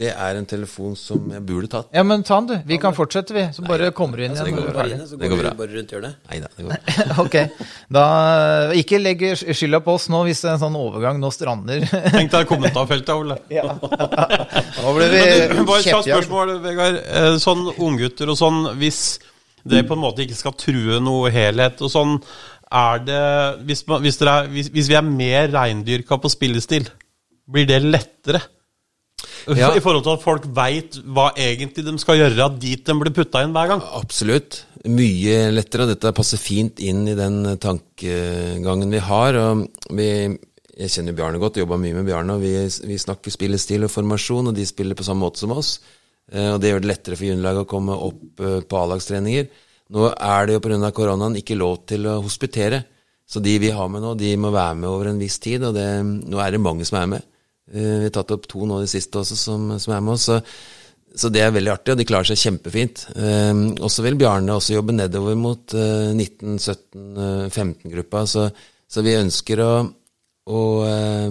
Det er en telefon som jeg burde tatt. Ja, men ta den, du. Vi kan fortsette, vi. Så bare kommer du inn igjen. går inn, så Det går går bra. bare rundt hjørnet. Nei da, det går <laughs> Ok. Da, ikke legg skylda på oss nå hvis er en sånn overgang nå strander. <laughs> Tenk deg kommentarfeltet, Ole. <laughs> Nå ble vi Bare et kjapt spørsmål, Vegard. Eh, Sånn unggutter og sånn, hvis det på en måte ikke skal true noe helhet og sånn, er det Hvis, hvis, dere er, hvis, hvis vi er mer reindyrka på spillestil, blir det lettere? <laughs> Ja. I forhold til at folk veit hva egentlig de skal gjøre, dit de blir putta inn hver gang. Absolutt. Mye lettere, og dette passer fint inn i den tankegangen vi har. Og vi, jeg kjenner Bjarne godt, jobba mye med Bjarne, og vi, vi snakker spillestil og formasjon, og de spiller på samme måte som oss. Eh, Og det gjør det lettere for juniorlaget å komme opp eh, på A-lagstreninger. Nå er det jo pga. koronaen ikke lov til å hospitere. Så de vi har med nå, de må være med over en viss tid, og det, nå er det mange som er med. Eh, Vi har tatt opp to nå i det siste også som, som er med oss. Så, så det er veldig artig, og de klarer seg kjempefint. Eh, og så vil Bjarne også jobbe nedover mot eh, 19-17-15-gruppa, så, så vi ønsker å, å eh,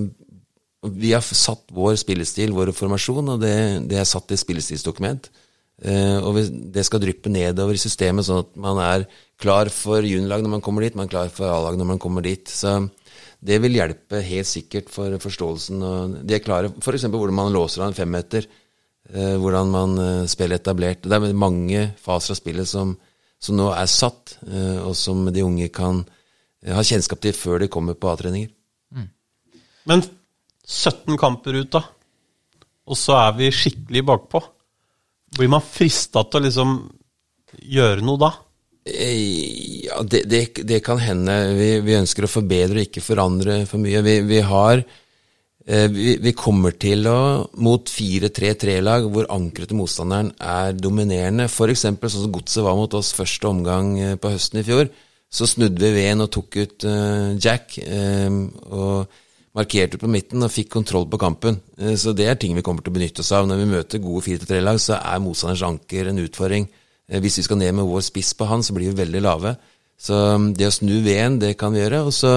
Vi har satt vår spillestil, vår formasjon, og det, det er satt i spillestilsdokument. Uh, og det skal dryppe nedover i systemet, sånn at man er klar for juniorlag når man kommer dit, man er klar for A-lag når man kommer dit. Så det vil hjelpe helt sikkert for forståelsen. Og de er klare f.eks. hvordan man låser av en femmeter. Eh, hvordan man eh, spiller etablert. Det er mange faser av spillet som, som nå er satt, eh, og som de unge kan ha kjennskap til før de kommer på A-treninger. Men 17 kamper ut, da. og så er vi skikkelig bakpå. Blir man frista til å liksom gjøre noe da? Ja, det, det, det kan hende. Vi, vi ønsker å forbedre og ikke forandre for mye. Vi, vi har eh, vi, vi kommer til å, mot 4-3-3-lag hvor ankeret til motstanderen er dominerende, f.eks. sånn som Godset var mot oss første omgang eh, på høsten i fjor, så snudde vi veden og tok ut eh, Jack eh, og markerte på midten og fikk kontroll på kampen. Så det er ting vi kommer til å benytte oss av. Når vi møter gode 4-3-lag, så er motstanderens anker en utfordring. Hvis vi skal ned med vår spiss på han, så blir vi veldig lave. Så um, det å snu veden, det kan vi gjøre. Og så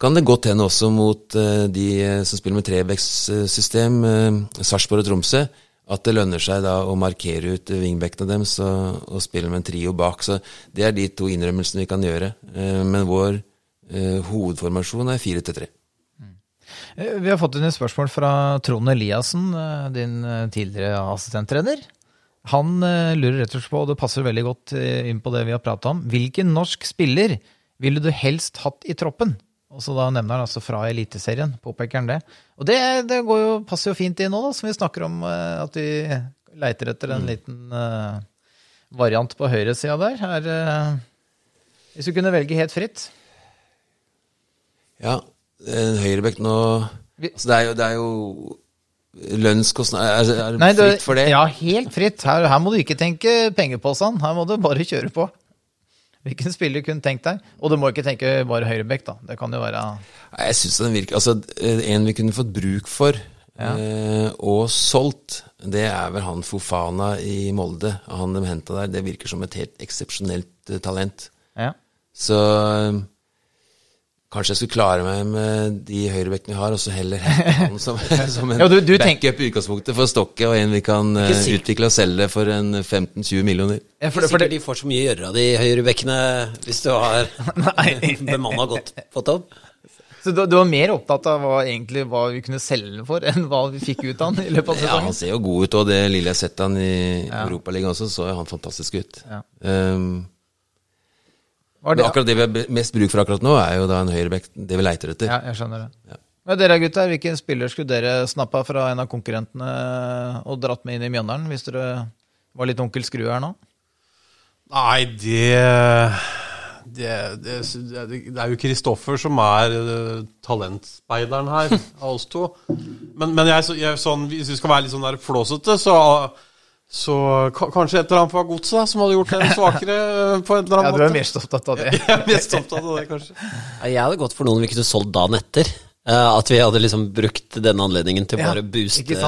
kan det godt hende også mot eh, de eh, som spiller med trevekstsystem, uh, Sarpsborg og Tromsø, at det lønner seg da å markere ut wingbackene deres og, og spille med en trio bak. Så det er de to innrømmelsene vi kan gjøre. Eh, men vår eh, hovedformasjon er 4-3. tre. Vi har fått inn et spørsmål fra Trond Eliassen, eh, din eh, tidligere assistenttrener. Han eh, lurer rett og slett på, og det passer veldig godt eh, inn på det vi har prata om, hvilken norsk spiller ville du helst hatt i troppen? Og så da nevner han altså fra Eliteserien, påpeker han det. Og det, det går jo, passer jo fint inn nå, da, som vi snakker om eh, at vi leiter etter en liten uh, variant på høyresida der. Er, uh, hvis du kunne velge helt fritt. Ja, en høyrebekk nå altså det, er jo, det er jo lønnskostnad Er, er det Nei, du- fritt for det? Ja, helt fritt. Her, her må du ikke tenke pengepåsen. Her må du bare <laughs> kjøre på. Hvilken spiller kunne tenkt deg? Og du må ikke tenke bare høyrebekk, da. Det kan jo være Jeg synes den virker Altså, en vi kunne fått bruk for, eh, og solgt, det er vel han Fofana i Molde. Han de henta der. Det virker som et helt eksepsjonelt eh, talent. Ja. Så eh, kanskje jeg skulle klare meg med de høyrebekkene vi har, og så heller <laughs> han som, som en Ja, du- du backup i utgangspunktet for Stokke, og en vi kan eh, utvikle og selge for en 15-20 millioner. Ja, For, for, det- for sikkert de får så mye å gjøre av de høyrebekkene hvis du har <laughs> <laughs> bemanna godt på topp. Så du, du var mer opptatt av hva, egentlig, hva vi kunne selge den for, enn hva vi fikk ut av den i løpet av Ja, han ser jo god ut, og det lille jeg har sett han i Europaligaen også, så jo han fantastisk ut. Ja. Um, men det, akkurat det vi har mest bruk for akkurat nå, er jo da en høyrebekk, det vi leiter etter. ja, jeg skjønner det. Men dere gutter, hvilken spiller skulle dere snappa fra en av konkurrentene og dratt med inn i Mjøndalen, hvis dere var litt onkel Skrue her nå? Nei, det det, det, det, det er jo Kristoffer som er eh, talentspeideren her, <laughs> av oss to. Men, men jeg, jeg, sånn, hvis vi skal være litt sånn der flåsete, så, så kanskje et eller annet fra godset som hadde gjort dem svakere eh, på en eller Ja, du er måte. mest opptatt av det. <laughs> Jeg er mest opptatt av det, kanskje. Jeg hadde gått for noen vi kunne solgt dagen etter. Eh, At vi hadde liksom brukt denne anledningen til å Ja, bare booste,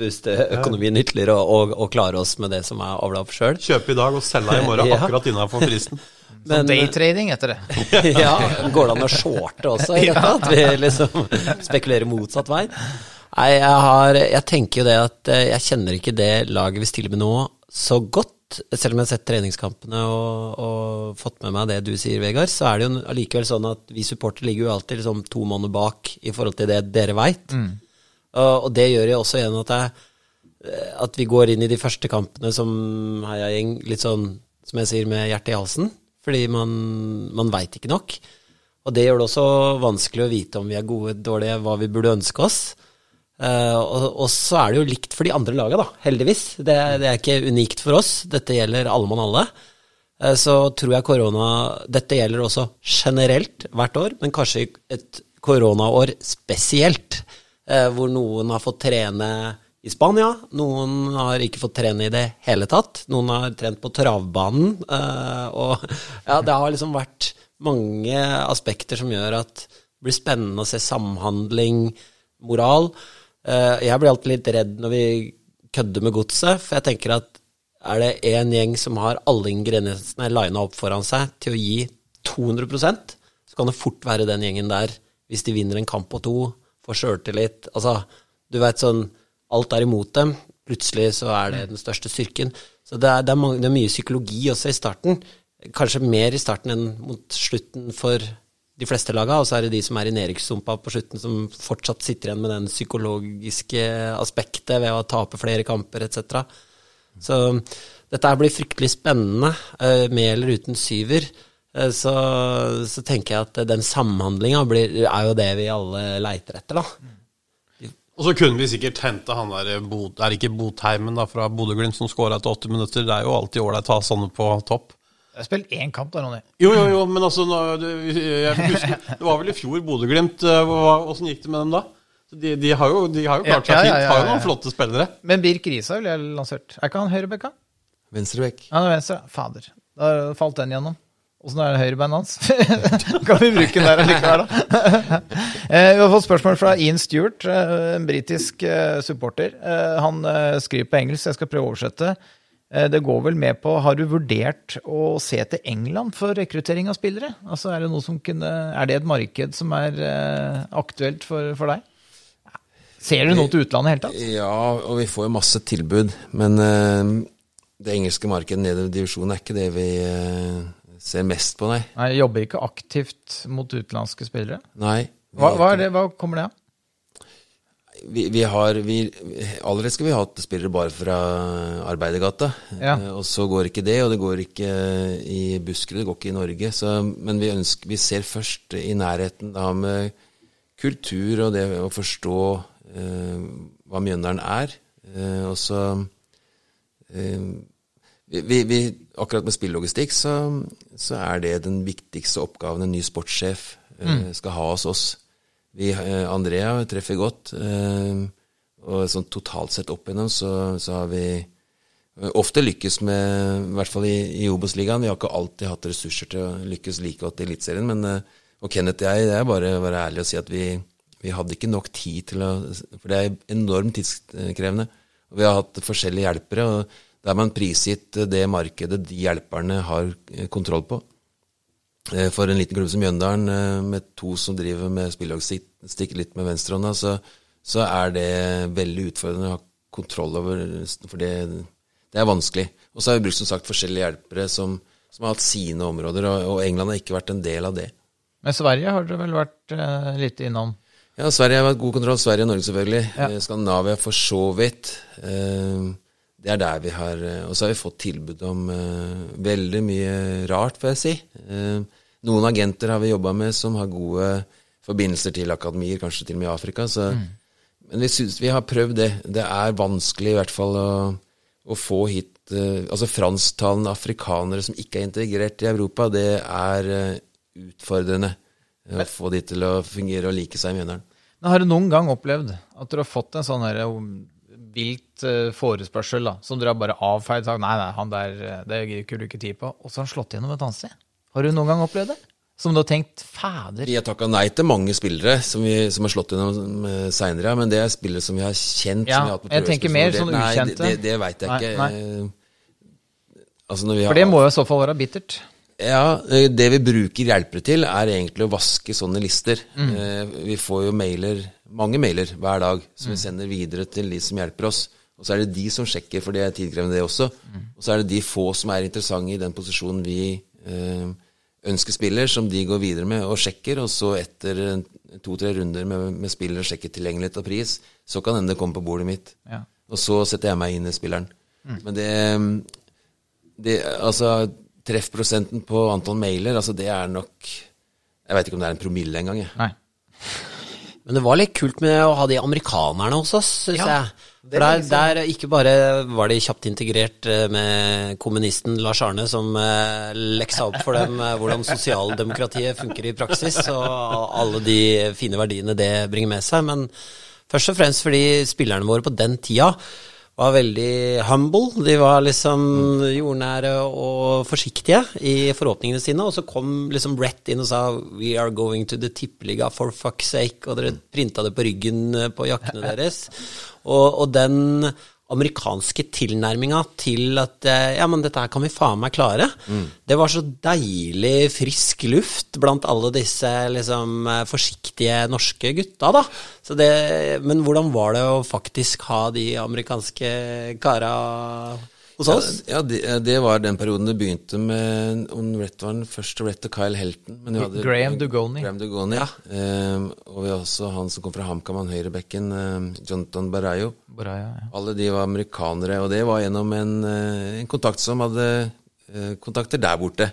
booste økonomien ytterligere og, og, og klare oss med det som er avla opp sjøl. Kjøpe i dag og selge i morgen, <laughs> Ja. akkurat innafor fristen. <laughs> Men, daytrading heter det. ja, Går det an å shorte også i dette? At vi liksom spekulerer motsatt vei? Nei, jeg, har, jeg tenker jo det at eh, jeg kjenner ikke det laget vi stiller med nå så godt. Selv om jeg har sett treningskampene og, og fått med meg det du sier, Vegard, så er det jo allikevel sånn at vi supportere ligger jo alltid liksom to måneder bak i forhold til det dere veit. Og, og det gjør jo også igjen at, jeg, at vi går inn i de første kampene som heiagjeng litt sånn, som jeg sier, med hjertet i halsen. Fordi man, man veit ikke nok. Og det gjør det også vanskelig å vite om vi er gode, dårlige, hva vi burde ønske oss. Eh, og, og så er det jo likt for de andre laga, da, heldigvis. Det, det er ikke unikt for oss. Dette gjelder alle mann alle. Uh, så tror jeg korona Dette gjelder også generelt hvert år, men kanskje et koronaår spesielt. Uh, hvor noen har fått trene i Spania, noen har ikke fått trene i det hele tatt. Noen har trent på travbanen. og <laughs> ja, det har liksom vært mange aspekter som gjør at det blir spennende å se samhandling, moral. Eh, jeg blir alltid litt redd når vi kødder med godset, for jeg tenker at er det én gjeng som har alle ingrediensene lina opp foran seg til å gi 200% så kan det fort være den gjengen der, hvis de vinner en kamp på to, får sjøltillit Altså, du veit sånn Alt er imot dem. Plutselig så er det den største styrken. Så det er, det er, mange, det er mye psykologi også i starten. Kanskje mer i starten enn mot slutten for de fleste laga, og så er det de som er i nedrykkssumpa på slutten, som fortsatt sitter igjen med den psykologiske aspektet ved å tape flere kamper etc. Så dette blir fryktelig spennende, eh, med eller uten syver. Eh, Så, så tenker jeg at den samhandlinga er jo det vi alle leiter etter, da. Og så kunne vi sikkert hente han der Bod, Er ikke Botheimen da fra Bodø-Glimt som skåra etter åtte minutter? Det er jo alltid ålreit å ha sånne på topp. Jeg har spilt én kamp da, Ronny. Jo, jo, jo, men altså jeg husker, det var vel i fjor Bodø-Glimt. eh, Åssen gikk det med dem da? Så De, de, har jo, de har jo klart seg Ja, ja, fint. ja, Har ja, jo noen flotte spillere. Men Birk Risa ville jeg lansert. Er ikke han høyrebekka? Venstrebekk. Han er venstre. Fader. Da falt den gjennom. Åssen er det høyrebeinet hans? <laughs> kan vi bruke den der likevel, da? Eh, Vi har fått spørsmål fra Ian Stewart, eh, en britisk supporter. Han skriver på engelsk, jeg skal prøve å oversette. Eh, Det går vel med på Har du vurdert å se til England for rekruttering av spillere? Altså, Er det noe som kunne Er det et marked som er eh, aktuelt for, for deg? Ser du noe til utlandet i hele tatt? Ja, og vi får jo masse tilbud, men eh, det engelske markedet nede i divisjonen er ikke det vi ser mest på, nei. Nei, jobber ikke aktivt mot utenlandske spillere. Nei. Hva, hva, er det, hva kommer det av? Vi, vi har vi, Allerede skal vi ha spillere bare fra Arbeidergata. Ja. Eh, Og så går ikke det, og det går ikke i Buskerud, det går ikke i Norge. Så, men vi, ønsker, vi ser først i nærheten da med kultur og det å forstå eh, hva Mjøndalen er. Eh, og så eh, vi, vi, vi, Akkurat med spillelogistikk så, så er det den viktigste oppgaven en ny sportssjef eh, skal ha hos oss. Vi, eh, Andrea treffer godt, eh, og sånn totalt sett opp igjennom så, så har vi eh, ofte lykkes med, i hvert fall i, i Obos-ligaen. Vi har ikke alltid hatt ressurser til å lykkes like godt i Eliteserien, men og Kenneth og jeg, det er bare å være ærlig og si at vi, vi hadde ikke nok tid til å For det er enormt tidskrevende. Og vi har hatt forskjellige hjelpere, og da er man prisgitt det markedet de hjelperne har kontroll på. Eh, For en liten klubb som Mjøndalen, eh, med to som driver med spillelogistikk litt med venstrehånda, så, så er det veldig utfordrende å ha kontroll over For det, det er vanskelig. Og så har vi brukt som sagt forskjellige hjelpere som, som har hatt sine områder, og, og England har ikke vært en del av det. Men Sverige har dere vel vært eh, litt innom? Ja, Sverige har vært god kontroll. Sverige og Norge selvfølgelig. Ja. Eh, Skandinavia for så vidt. Eh, Det er der vi har eh, Og så har vi fått tilbud om eh, veldig mye rart, får jeg si. Eh, Noen agenter har vi jobba med som har gode forbindelser til akademier, kanskje til og med i Afrika. Så, Men vi syns vi har prøvd det. Det er vanskelig i hvert fall å, å få hit altså fransktalende afrikanere som ikke er integrert i Europa. Det er utfordrende å få de til å fungere og like seg i Mjøndalen. Men har du noen gang opplevd at du har fått en sånn her, um, vilt eh, forespørsel da, som dere har bare avfeid sagt nei, nei, han der, eh, det gidder ikke du ikke tid på, og så har han slått gjennom et annet sted? Har du noen gang opplevd det? Som du har tenkt fader Vi har takka nei til mange spillere som, vi, som har slått gjennom seinere, men det er spillere som vi har kjent. Ja, har jeg tenker mer sånn ukjente. Nei, det, det veit jeg Nei, ikke. nei. Eh, Altså når vi har, For det må jo i så fall være bittert. Ja, eh, det vi bruker hjelpere til, er egentlig å vaske sånne lister. Mm. Eh, Vi får jo mailer, mange mailer hver dag, som Mm. vi sender videre til de som hjelper oss. Og så er det de som sjekker, for det er tidkrevende det også. Mm. Og så er det de få som er interessante i den posisjonen vi eh, ønsker spiller, som de går videre med og sjekker. Og så etter to-tre runder med, med spiller og sjekker tilgjengelighet og pris, så kan hende det komme på bordet mitt. Ja. Og så setter jeg meg inn i spilleren. Men det, det Altså, treffprosenten på antall mailer, altså det er nok Jeg veit ikke om det er en promille engang, jeg. Nei. Men det var litt kult med å ha de amerikanerne hos oss, syns Ja, jeg. For er der, der ikke bare var de kjapt integrert eh, med kommunisten Lars Arne, som eh, leksa opp for dem eh, hvordan sosialdemokratiet funker i praksis, og alle de fine verdiene det bringer med seg. Men først og fremst fordi spillerne våre på den tida var veldig humble. De var liksom jordnære og forsiktige i forhåpningene sine. Og så kom liksom Brett inn og sa 'We are going to the tippeliga for fuck's sake', og dere printa det på ryggen på jakkene <laughs> deres. Og, og den amerikanske tilnærminga til at eh, ja, men dette her kan vi faen meg klare. Det var så deilig frisk luft blant alle disse liksom eh, forsiktige norske gutta, da. Så det, men hvordan var det å faktisk ha de amerikanske kara hos oss? Ja, det, det var den perioden det begynte med om Rett var den første Rett og Kyle Helton. Men hadde, Graham Dugoni. Graham Dugoni, ja. Um, og vi har også han som kom fra HamKam, han høyrebekken, um, Jonathan Barayo. Ja. Alle de var amerikanere, og det var gjennom en, eh, en kontakt som hadde eh, kontakter der borte.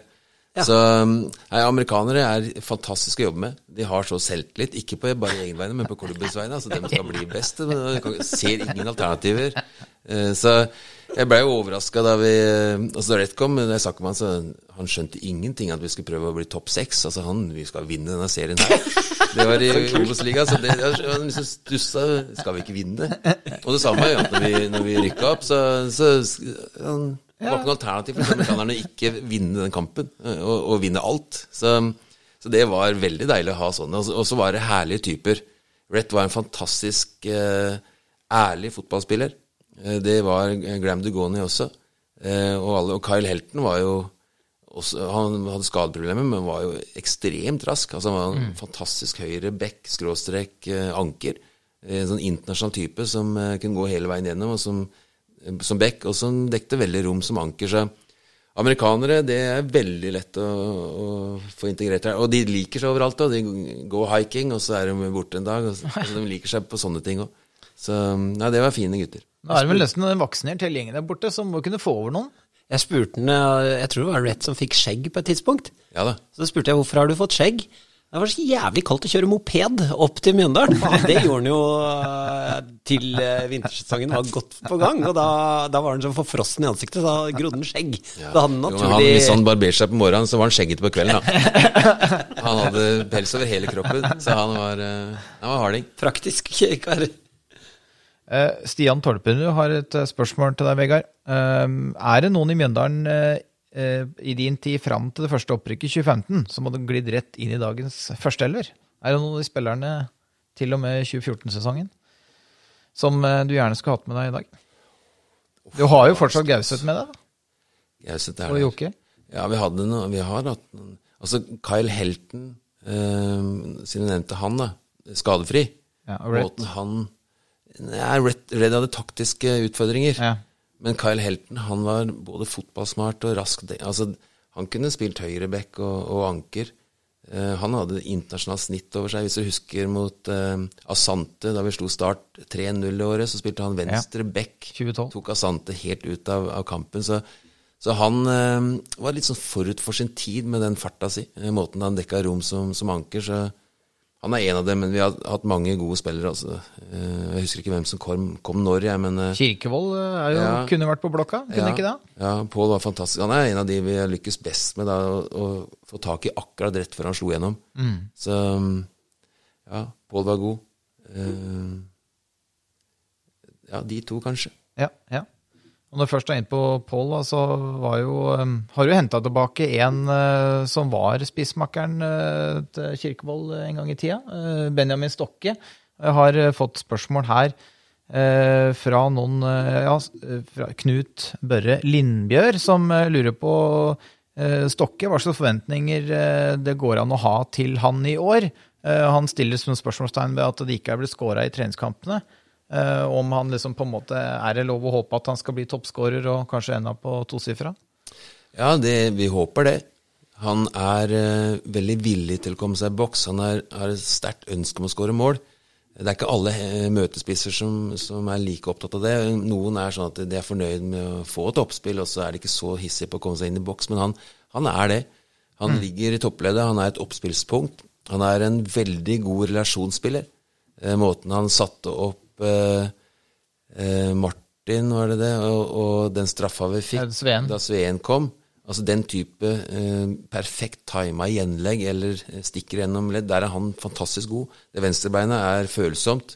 Så nei, Amerikanere er fantastiske å jobbe med. De har så selvtillit, ikke på bare egen vegne, men på klubbens vegne. Altså, de skal bli best. De ser ingen alternativer. Eh, Så jeg blei jo overraska da vi Altså da Rett kom, jeg snakket med han, så han skjønte ingenting at vi skulle prøve å bli topp seks. Altså han, vi skal vinne denne serien her. Det var i <laughs> Obos-ligaen, så det, han liksom stussa. Skal vi ikke vinne? Og det samme ja, når vi, når vi rykka opp, så, så han, det var ikke noe alternativ for amerikanerne å ikke vinne den kampen, eh, og, og vinne alt. Så, så det var veldig deilig å ha sånne. Og så- var det herlige typer. Rett var en fantastisk eh, ærlig fotballspiller. Eh, det var Graham Dugoni også. Eh, og, alle, og Kyle Helton var jo også, Han hadde skadeproblemer, men var jo ekstremt rask. Altså Han var en fantastisk høyre back, skråstrek, eh, anker. En sånn internasjonal type som kunne gå hele veien gjennom, og som, som back, og som dekte veldig rom som anker. Så amerikanere, det er veldig lett å, å få integrert her. Og de liker seg overalt. Og de går hiking, og så er de borte en dag. Og så, altså, de liker seg på sånne ting òg. Så nei, det var fine gutter. Nå er det vel nesten en vaksinert hele gjengen der borte som må kunne få over noen. Jeg spurte han, eh, jeg tror det var Rett som fikk skjegg på et tidspunkt. Ja da. Så spurte jeg hvorfor har du fått skjegg. Det var så jævlig kaldt å kjøre moped opp til Mjøndalen. <laughs> Det gjorde han jo eh, til eh, vintersesongen var godt på gang. Og da, da var han så forfrossen i ansiktet, så da grodde han skjegg. Da hadde han Jo, han, hvis han barberte seg på morgenen, så var han skjeggete på kvelden, da. <laughs> Han hadde pels over hele kroppen, så han var, han var harding. praktisk kar. Eh, Stian Torperud har et eh, spørsmål til deg, Vegard. Eh, er det noen i Mjøndalen i din tid fram til det første opprykket i 2015 som hadde glidd rett inn i dagens førsteelver? Er det noen av de spillerne til og med 2014-sesongen som du gjerne skulle hatt med deg i dag? Du har jo fortsatt Gauseth med deg, Gauseth er og der. Jokke. Ja, vi hadde noe, vi har hatt Altså, Kyle Helton, eh, siden du nevnte han, da, skadefri. Ja, right. Måten han Nei, Redd av hadde taktiske utfordringer. Ja. Men Kyle Helton, han var både fotballsmart og rask. Altså, han kunne spilt høyreback og, og anker. Uh, han hadde internasjonalt snitt over seg. Hvis du husker mot uh, Asante, da vi slo Start 3-0 i året, så spilte han venstre back. 2012. Tok Asante helt ut av, av kampen. Så, så han uh, var litt sånn forut for sin tid med den farta si. Måten han dekka rom som, som anker. Så han er en av dem, men vi har hatt mange gode spillere. Altså. Eh, jeg husker ikke hvem som kom, kom når, jeg, men eh, Kirkevold eh, er jo, Ja. kunne vært på blokka, kunne ja, ikke det? Ja, Pål var fantastisk. Han er en av de vi har lykkes best med da, å, å få tak i akkurat rett før han slo gjennom. Så ja, Pål var god. Uh, ja, de to, kanskje. Ja, ja. Og når du først er inne på Pål, så jo, um, har du henta tilbake en uh, som var spissmakkeren uh, til Kirkevold en gang i tida. Uh, Benjamin Stokke. Har fått spørsmål her fra noen ja, fra Knut Børre Lindbjør, som lurer på Stokke. Hva slags forventninger det går an å ha til han i år? Han stiller som spørsmålstegn ved at det ikke er blitt skåra i treningskampene. Eh, om han liksom på en måte Er det lov å håpe at han skal bli toppskårer og kanskje opp på tosifra? Ja, det, vi håper det. Han er uh, veldig villig til å komme seg i boks. Han er, har et sterkt ønske om å skåre mål. Det er ikke alle eh, møtespisser som, som er like opptatt av det. Noen er sånn at de er fornøyd med å få et oppspill, og så er de ikke så hissige på å komme seg inn i boks. Men han, han er det. Han ligger i toppleddet, han er et oppspillspunkt. Han er en veldig god relasjonsspiller. Måten han satte opp eh, eh, Martin, var det det, og, og den straffa vi fikk Sveen. da Sveen kom. Altså den type eh, perfekt tima gjenlegg eller eh, stikker gjennom ledd, der er han fantastisk god. Det venstrebeinet er følsomt.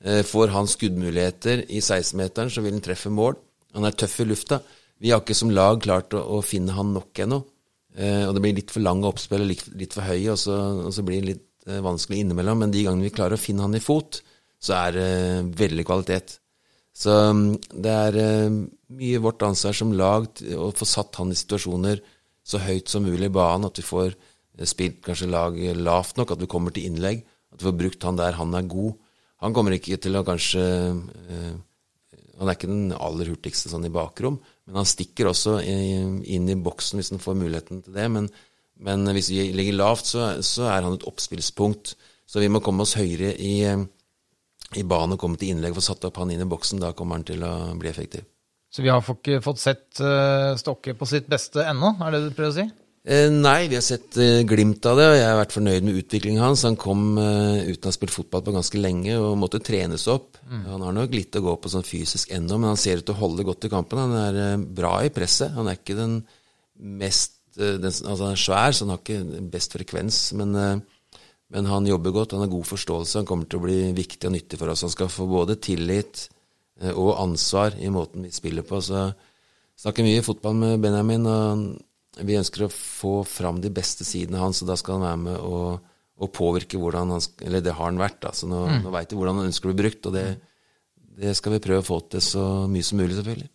Eh, får han skuddmuligheter i 16-meteren, så vil han treffe mål. Han er tøff i lufta. Vi har ikke som lag klart å, å finne han nok ennå. Eh, og det blir litt for lange oppspill og litt, litt for høye, og så, og så blir det litt eh, vanskelig innimellom. Men de gangene vi klarer å finne han i fot, så er det veldig kvalitet. Så um, det er eh, mye vårt ansvar som lag å få satt han i situasjoner så høyt som mulig i banen, at vi får eh, spilt kanskje lag lavt nok, at vi kommer til innlegg, at vi får brukt han der han er god. Han kommer ikke til å kanskje eh, Han er ikke den aller hurtigste sånn i bakrom, men han stikker også inn i boksen hvis han får muligheten til det. Men, men hvis vi ligger lavt, så, så er han et oppspillspunkt. Så vi må komme oss høyere i, i banen og komme til innlegg og få satt opp han inn i boksen. Da kommer han til å bli effektiv. Så vi har ikke fått sett eh, Stokke på sitt beste ennå, er det du prøver å si? Eh, nei, vi har sett eh, glimt av det, og jeg har vært fornøyd med utviklingen hans. Han kom uten å ha spilt fotball på ganske lenge og måtte trenes opp. Han har nok litt å gå på sånn fysisk ennå, men han ser ut til å holde godt i kampen. Han er bra i presset. Han er ikke den mest den, Altså, han er svær, så han har ikke best frekvens, men, men han jobber godt. Han har god forståelse. Han kommer til å bli viktig og nyttig for oss. Han skal få både tillit eh, og ansvar i måten vi spiller på. Så snakker mye fotball med Benjamin, og vi ønsker å få fram de beste sidene hans, og da skal han være med og, og påvirke hvordan han Eller det har han vært, da. Så nå, nå veit vi hvordan han ønsker å bli brukt, og det, det skal vi prøve å få til så mye som mulig, selvfølgelig.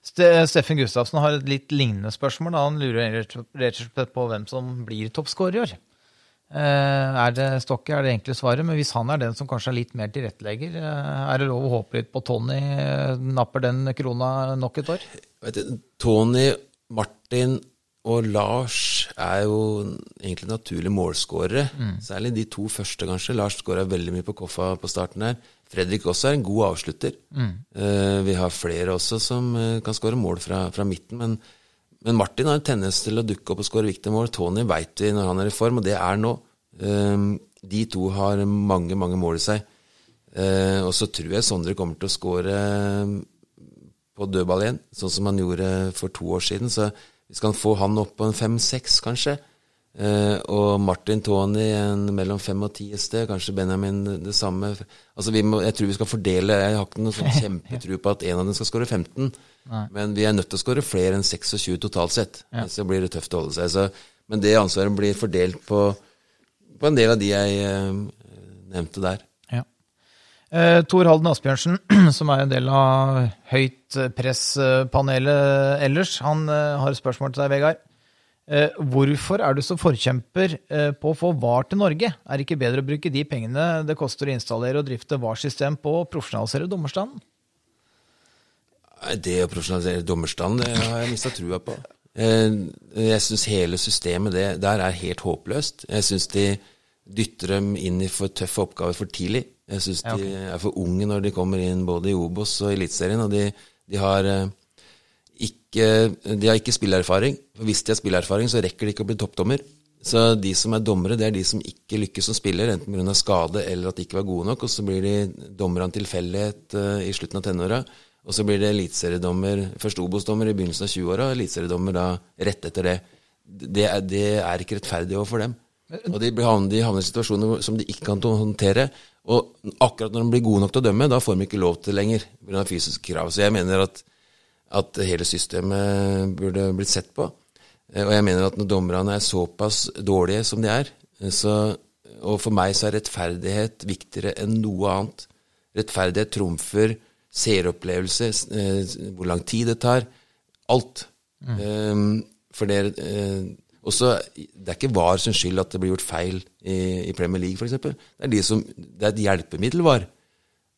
Ste Steffen Gustavsen har et litt lignende spørsmål. Da. Han lurer rett og slett på hvem som blir toppskårer i år. Eh, er det Stokke, er det enkle svaret, men hvis han er den som kanskje er litt mer tilrettelegger, eh, er det lov å håpe litt på Tony eh, napper den krona nok et år? Vet du, Tony, Martin og Lars er jo egentlig naturlige målskårere. Særlig de to første, kanskje. Lars skåra veldig mye på Koffa på starten her. Fredrik også er en god avslutter. Eh, vi har flere også som kan skåre mål fra, fra midten. Men, men Martin har en tendens til å dukke opp og skåre viktige mål. Tony veit vi når han er i form, og det er nå. Eh, de to har mange, mange mål i seg. Eh, og så tror jeg Sondre kommer til å skåre på dødball igjen, sånn som han gjorde for to år siden. Så vi skal få han opp på en fem-seks, kanskje. Og Martin Tony en mellom fem og ti et sted. Kanskje Benjamin det, det samme. Altså vi må, Jeg tror vi skal fordele Jeg har ikke noen sånn <laughs> kjempetro på at en av dem skal skåre 15. Men vi er nødt til å skåre flere enn 26 totalt sett. Så blir det tøft å holde seg. Så, men det ansvaret blir fordelt på, på en del av de jeg eh, nevnte der. Ja. Eh, Tor Halden Asbjørnsen, <clears throat> som er en del av høyt press-panelet ellers, han eh, har et spørsmål til deg, Vegard. Eh, hvorfor er du så forkjemper eh, på å få VAR til Norge? Er det ikke bedre å bruke de pengene det koster å installere og drifte VAR-system på profesjonalisere dommerstanden? Det å profesjonalisere dommerstanden, det har jeg mista trua på. Eh, Jeg syns hele systemet det, der er helt håpløst. Jeg syns de dytter dem inn i for tøffe oppgaver for tidlig. Jeg syns Ja, de er for unge når de kommer inn både i Obos og Eliteserien. Og de, de har eh, ikke, de har ikke spillerfaring. For hvis de har spillerfaring, så rekker de ikke å bli toppdommer. Så de som er dommere, det er de som ikke lykkes som spiller, enten pga. skade eller at de ikke var gode nok. Og så blir de dommere av en tilfeldighet eh, i slutten av tenåra. Og så blir det eliteseriedommer, først Obos-dommer i begynnelsen av 20-åra, og eliteseriedommer da rett etter det. Det er, det er ikke rettferdig overfor dem. Og de, blir havner, de havner i situasjoner som de ikke kan håndtere. Og akkurat når de blir gode nok til å dømme, da får de ikke lov til det lenger pga. fysiske krav. Så jeg mener at, at hele systemet burde blitt sett på. Eh, Og jeg mener at når dommerne er såpass dårlige som de er, eh, så, og for meg så er rettferdighet viktigere enn noe annet. Rettferdighet trumfer seeropplevelse, eh, hvor lang tid det tar. Alt. Eh, for det uh, også, Det er ikke VAR sin skyld at det blir gjort feil i, i Premier League, f.eks. Det, de det er et hjelpemiddel, VAR.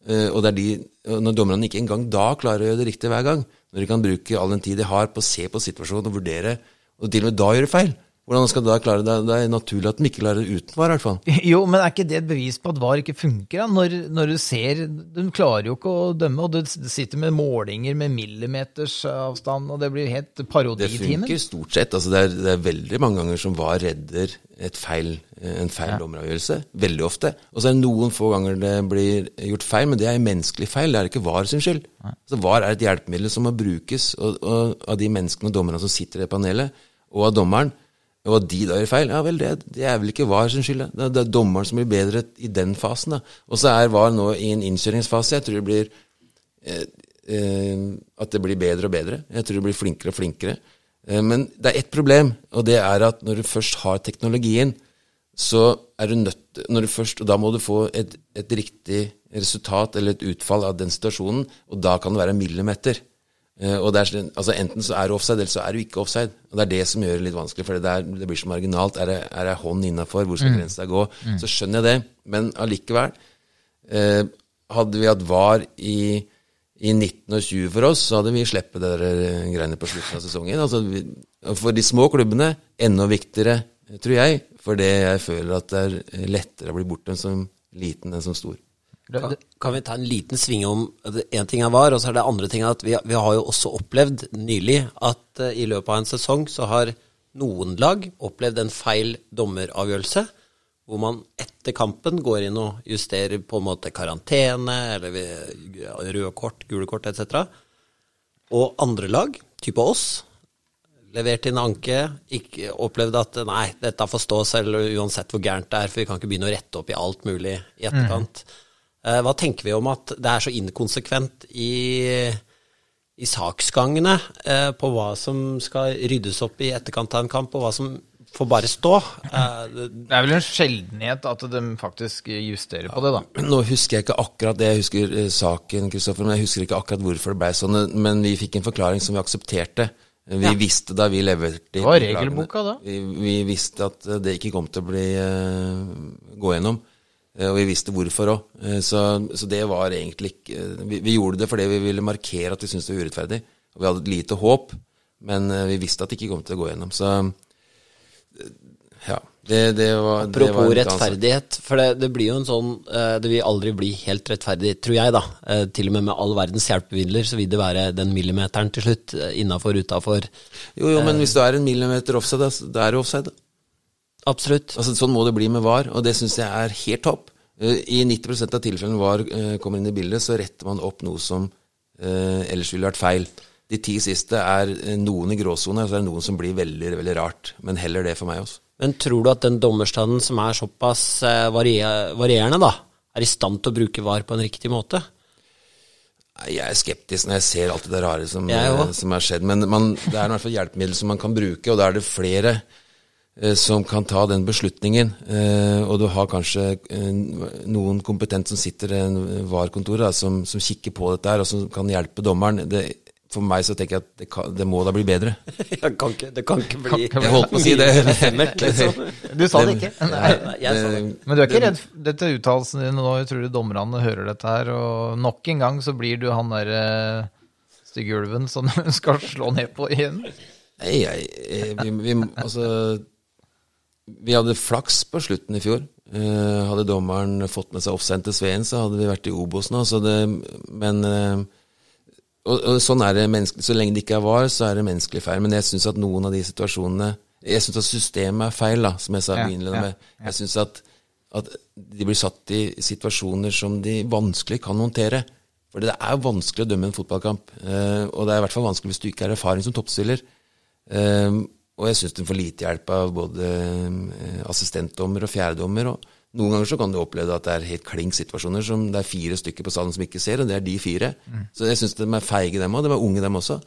Uh, og de, når dommerne ikke engang da klarer å gjøre det riktig hver gang, når de kan bruke all den tid de har på å se på situasjonen og vurdere, og til og med da gjøre feil, hvordan skal du da klare det? Det er naturlig at de ikke klarer det uten VAR, i hvert fall. <laughs> Jo, men er ikke det et bevis på at VAR ikke funker? Når, når du ser De klarer jo ikke å dømme, og du sitter med målinger med millimeters avstand, og det blir helt parodi Det funker stort sett. Altså det, er, det er veldig mange ganger som VAR redder et feil, en feil dommeravgjørelse. Veldig ofte. Og så er det noen få ganger det blir gjort feil, men det er menneskelig feil. Det er ikke VAR sin skyld. Så VAR er et hjelpemiddel som må brukes og, og, av de menneskene og dommerne som sitter i det panelet, og av dommeren. Og at de da gjør feil, ja vel, det, det er vel ikke VAR sin skyld. Det, det er dommeren som blir bedre i den fasen. da. Og så er VAR nå i en innkjøringsfase. Jeg tror det blir eh, at det blir bedre og bedre. Jeg tror det blir flinkere og flinkere. Eh, men det er ett problem, og det er at når du først har teknologien, så er du nødt når du først, Og da må du få et, et riktig resultat eller et utfall av den situasjonen, og da kan det være millimeter. Eh, og er, altså Enten så er du offside, eller så er du ikke offside. Og Det er det som gjør det litt vanskelig, for det, er, det blir så marginalt. Er det, er det hånd innafor? Hvor skal grensa gå? Så skjønner jeg det, men allikevel. Eh, hadde vi hatt VAR i, i 19 og 20 for oss, så hadde vi sluppet det der eh, greiene på slutten av sesongen. Altså, vi, for de små klubbene enda viktigere, tror jeg, for det jeg føler at det er lettere å bli bortdømt som liten enn som stor. Kan, kan vi ta en liten sving om Én ting er VAR, og så er det andre ting at vi, vi har jo også opplevd nylig at uh, i løpet av en sesong så har noen lag opplevd en feil dommeravgjørelse, hvor man etter kampen går inn og justerer på en måte karantene, eller røde kort, gule kort etc. Og andre lag, type oss, leverte inn anke, ikke opplevde at nei, dette får stå selv uansett hvor gærent det er, for vi kan ikke begynne å rette opp i alt mulig i etterkant. Eh, Hva tenker vi om at det er så inkonsekvent i, i saksgangene eh, på hva som skal ryddes opp i etterkant av en kamp, og hva som får bare stå? Eh, det- er vel en sjeldenhet at de faktisk justerer på det, da. Nå husker jeg ikke akkurat det, jeg husker eh, saken, Kristoffer, men jeg husker ikke akkurat hvorfor det ble sånn. Men vi fikk en forklaring som vi aksepterte. Vi visste da vi leverte Det var regelboka da. Vi, vi visste at eh, det ikke kom til å bli eh, gå gjennom. Eh, Og vi visste hvorfor òg. Så, så det var egentlig eh, vi, vi gjorde det fordi vi ville markere at vi syntes det var urettferdig. Og vi hadde lite håp, men eh, vi visste at det ikke kom til å gå gjennom. Så eh, ja. Det, det var, det var Apropos annen sak. rettferdighet, for det, det blir jo en sånn eh, Det vil aldri bli helt rettferdig, tror jeg, da. Eh, Til og med med all verdens hjelpemidler så vil det være den millimeteren til slutt, innafor, utafor. Jo, jo, men hvis du er en millimeter offside, da er du offside. Absolutt. Altså, sånn må det bli med VAR, og det syns jeg er helt topp. Eh, I 90% av tilfellene VAR eh, kommer inn i bildet, så retter man opp noe som eh, ellers ville vært feil. De ti siste er noen i gråsone, og så er det noen som blir veldig veldig rart. Men heller det for meg også. Men tror du at den dommerstanden som er såpass varierende, da, er i stand til å bruke VAR på en riktig måte? Jeg er skeptisk når jeg ser alt det rare som, har skjedd. Men man, det er i hvert fall hjelpemiddel som man kan bruke, og da er det flere som kan ta den beslutningen. Eh, og du har kanskje eh, noen kompetent som sitter i en VAR-kontoret, som, som kikker på dette her, og som kan hjelpe dommeren. Det, for meg så tenker jeg at det, kan, det må da bli bedre. <laughs> Jeg kan ikke, det kan ikke bli ikke Jeg holdt på å si det. <laughs> Stemmert, liksom. Du sa det ikke. <laughs> Nei. Nei, jeg sa det. Men du er ikke redd for dette uttalelsen din nå? Jeg tror dommerne hører dette her, og nok en gang så blir du han derre stygge ulven som du skal slå ned på igjen? Nei, jeg, eh, vi, vi, altså, vi hadde flaks på slutten i fjor. Eh, hadde dommeren fått med seg offside til Sveen, så hadde vi vært i Obos nå. Så det, men eh, og, og sånn er det menneskelig. Så lenge det ikke er var, så er det menneskelig feil. Men jeg syns at noen av de situasjonene Jeg syns at systemet er feil, da, som jeg sa Ja, innledende ja, med. Jeg syns at, at de blir satt i situasjoner som de vanskelig kan håndtere. For det er vanskelig å dømme en fotballkamp. eh, og det er i hvert fall vanskelig hvis du ikke har erfaring som toppstiller. Eh, og jeg syns den får lite hjelp av både eh, assistentdommer og fjerdedommer. Og noen ganger så kan du oppleve at det er helt klink situasjoner som det er fire stykker på salen som ikke ser, og det er de fire. Så jeg syns de er feige, dem òg. De er unge, dem også.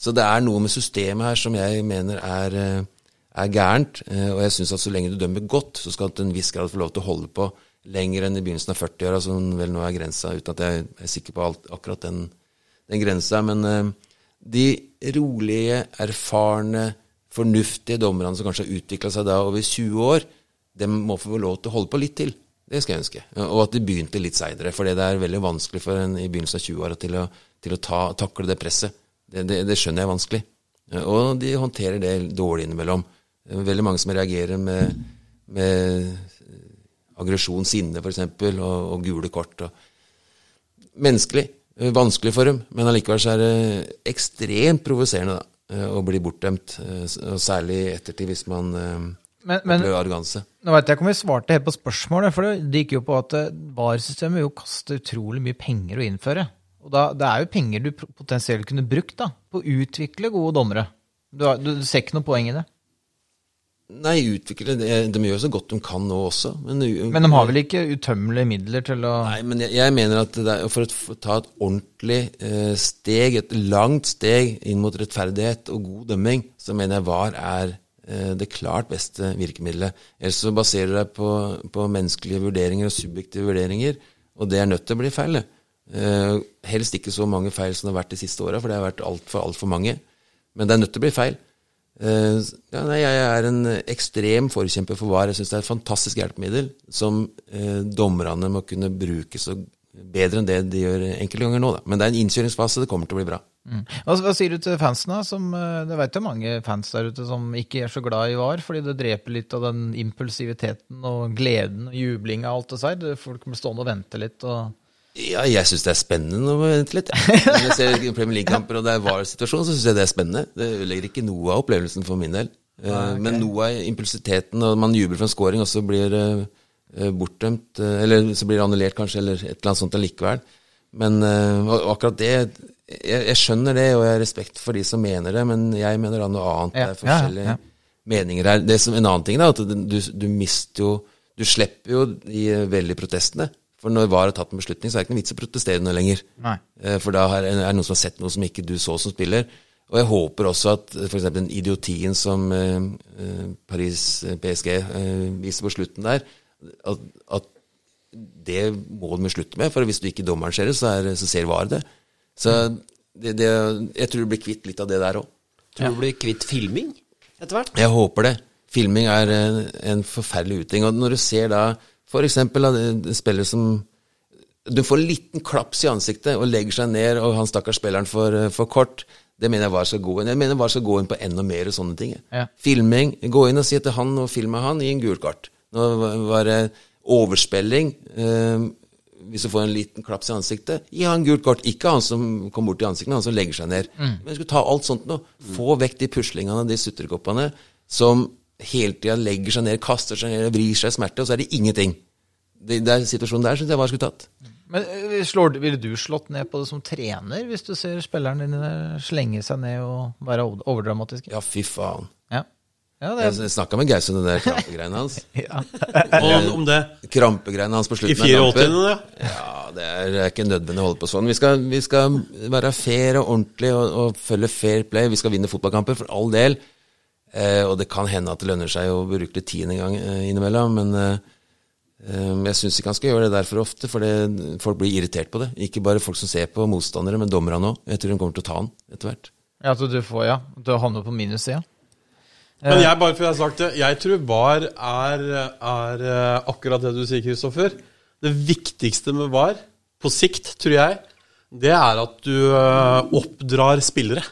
Så det er noe med systemet her som jeg mener er, eh, er gærent. eh, Og jeg syns at så lenge du dømmer godt, så skal du til en viss grad få lov til å holde på lenger enn i begynnelsen av 40-åra, som vel nå er grensa, uten at jeg er sikker på alt, akkurat den, den grensa. Men de rolige, erfarne, fornuftige dommerne som kanskje har utvikla seg da over 20 år, de må få lov til å holde på litt til. Det skal jeg ønske. Og at de begynte litt seinere, for det er veldig vanskelig for en i begynnelsen av 20-åra til å, til å ta, takle det presset. Det, det, det skjønner jeg er vanskelig. Og de håndterer det dårlig innimellom. Det er Veldig mange som reagerer med, med aggresjon, sinne f.eks., og, og gule kort. Og menneskelig. Vanskelig for dem, men allikevel så er det ekstremt provoserende da, eh, blir bortdømt. eh, Og særlig i ettertid, hvis man eh, Men, men arroganse. nå vet jeg ikke om vi svarte helt på spørsmålet, for det, gikk jo på at VAR-systemet jo koster utrolig mye penger å innføre. Og da, det er jo penger du potensielt kunne brukt da, på å utvikle gode dommere. Du, du, du ser ikke noe poeng i det. Nei, utvikle det. De gjør så godt de kan nå også. Men, Men de har vel ikke utømmelige midler til å Nei, men jeg, jeg mener at er, for å ta et ordentlig eh, steg, et langt steg inn mot rettferdighet og god dømming, så mener jeg VAR er eh, det klart beste virkemidlet. Ellers så baserer du deg på, på menneskelige vurderinger og subjektive vurderinger, og det er nødt til å bli feil. Eh, helst ikke så mange feil som det har vært de siste åra, for det har vært altfor alt for mange. Men det er nødt til å bli feil. Eh, ja, nei, jeg er en ekstrem forkjemper for VAR. Jeg syns det er et fantastisk hjelpemiddel som uh, dommerne må kunne bruke så bedre enn det de gjør enkelte ganger nå. Da. Men det er en innkjøringsfase. Det kommer til å bli bra. Mm. Hva, hva sier du til fansen, da? Som, eh, det vet jo mange fans der ute som ikke er så glad i VAR, fordi det dreper litt av den impulsiviteten og gleden og jublinga og alt det der. Folk må stående og vente litt. og... Ja, jeg syns det er spennende å vente litt. <laughs> Når jeg ser Premier League-kamper og det er VAR-situasjon, så syns jeg det er spennende. Det ødelegger ikke noe av opplevelsen for min del. Eh, Men noe av impulsiteten, og man jubler for en scoring, også blir eh, eh, bortdømt. Eller så blir det annullert, kanskje, eller et eller annet sånt allikevel. Men og og akkurat det jeg, jeg skjønner det, og jeg har respekt for de som mener det, men jeg mener da noe annet. Ja, Det er forskjellige ja. meninger her. Det som En annen ting er at du, du mister jo Du slipper jo de veldige protestene. For når VAR har tatt en beslutning, så er det ikke noe vits å protestere noe lenger. Nei. Eh, For da er det noen som har sett noe som ikke du så som spiller. Og jeg håper også at f.eks. den idiotien som eh, eh, Paris eh, PSG viser på slutten der, at, at det må de slutte med. For hvis du ikke dommeren ser det, så, er, så ser VAR det. Så det, det, jeg tror du blir kvitt litt av det der òg. Tror du blir kvitt filming etter hvert? Jeg håper det. Filming er en, en forferdelig uting. Og når du ser da f.eks. spiller som Du får en liten klaps i ansiktet og legger seg ned, og han stakkars spilleren får, for kort. Det mener jeg var så god. Jeg mener var så gå inn på enda mer og sånne ting. Ja. Filming. Gå inn og si til han og filme han, gi en gul kart. Nå var det overspilling. Eh, hvis du får en liten klaps i ansiktet, gi han gult kort. Ikke han som kommer bort i ansiktet, han som legger seg ned. Men du skulle ta alt sånt nå. Få vekk de puslingene, de sutrekoppene, som hele tida legger seg ned, kaster seg ned, vrir seg i smerte, og så er det ingenting. Det, er situasjonen der syns jeg var skulle tatt. Men eh, slår, ville du slått ned på det som trener, hvis du ser spilleren din slenge seg ned og være overdramatisk? Ja, fy faen. Ja. ja det Jeg snakka med Gause om den der krampegreiene hans. <laughs> ja. Og om det Krampegreiene hans på slutten i slutten 84, ja. Ja, det det er ikke nødvendig å holde på sånn. Vi skal, vi skal være fair og ordentlig og, og følge fair play. Vi skal vinne fotballkamper, for all del. Eh, og det kan hende at det lønner seg å bruke litt tid en gang eh, innimellom, men eh, jeg syns ikke han skal gjøre det der for ofte, for det, folk blir irritert på det. Ikke bare folk som ser på motstandere, men dommerne òg. Jeg tror de kommer til å ta han etter hvert. ja, så du får, ja. Du havner på minussida. Men jeg, bare for jeg har sagt det, jeg tror VAR er, er akkurat det du sier, Kristoffer. Det viktigste med VAR, på sikt, tror jeg, det er at du oppdrar spillere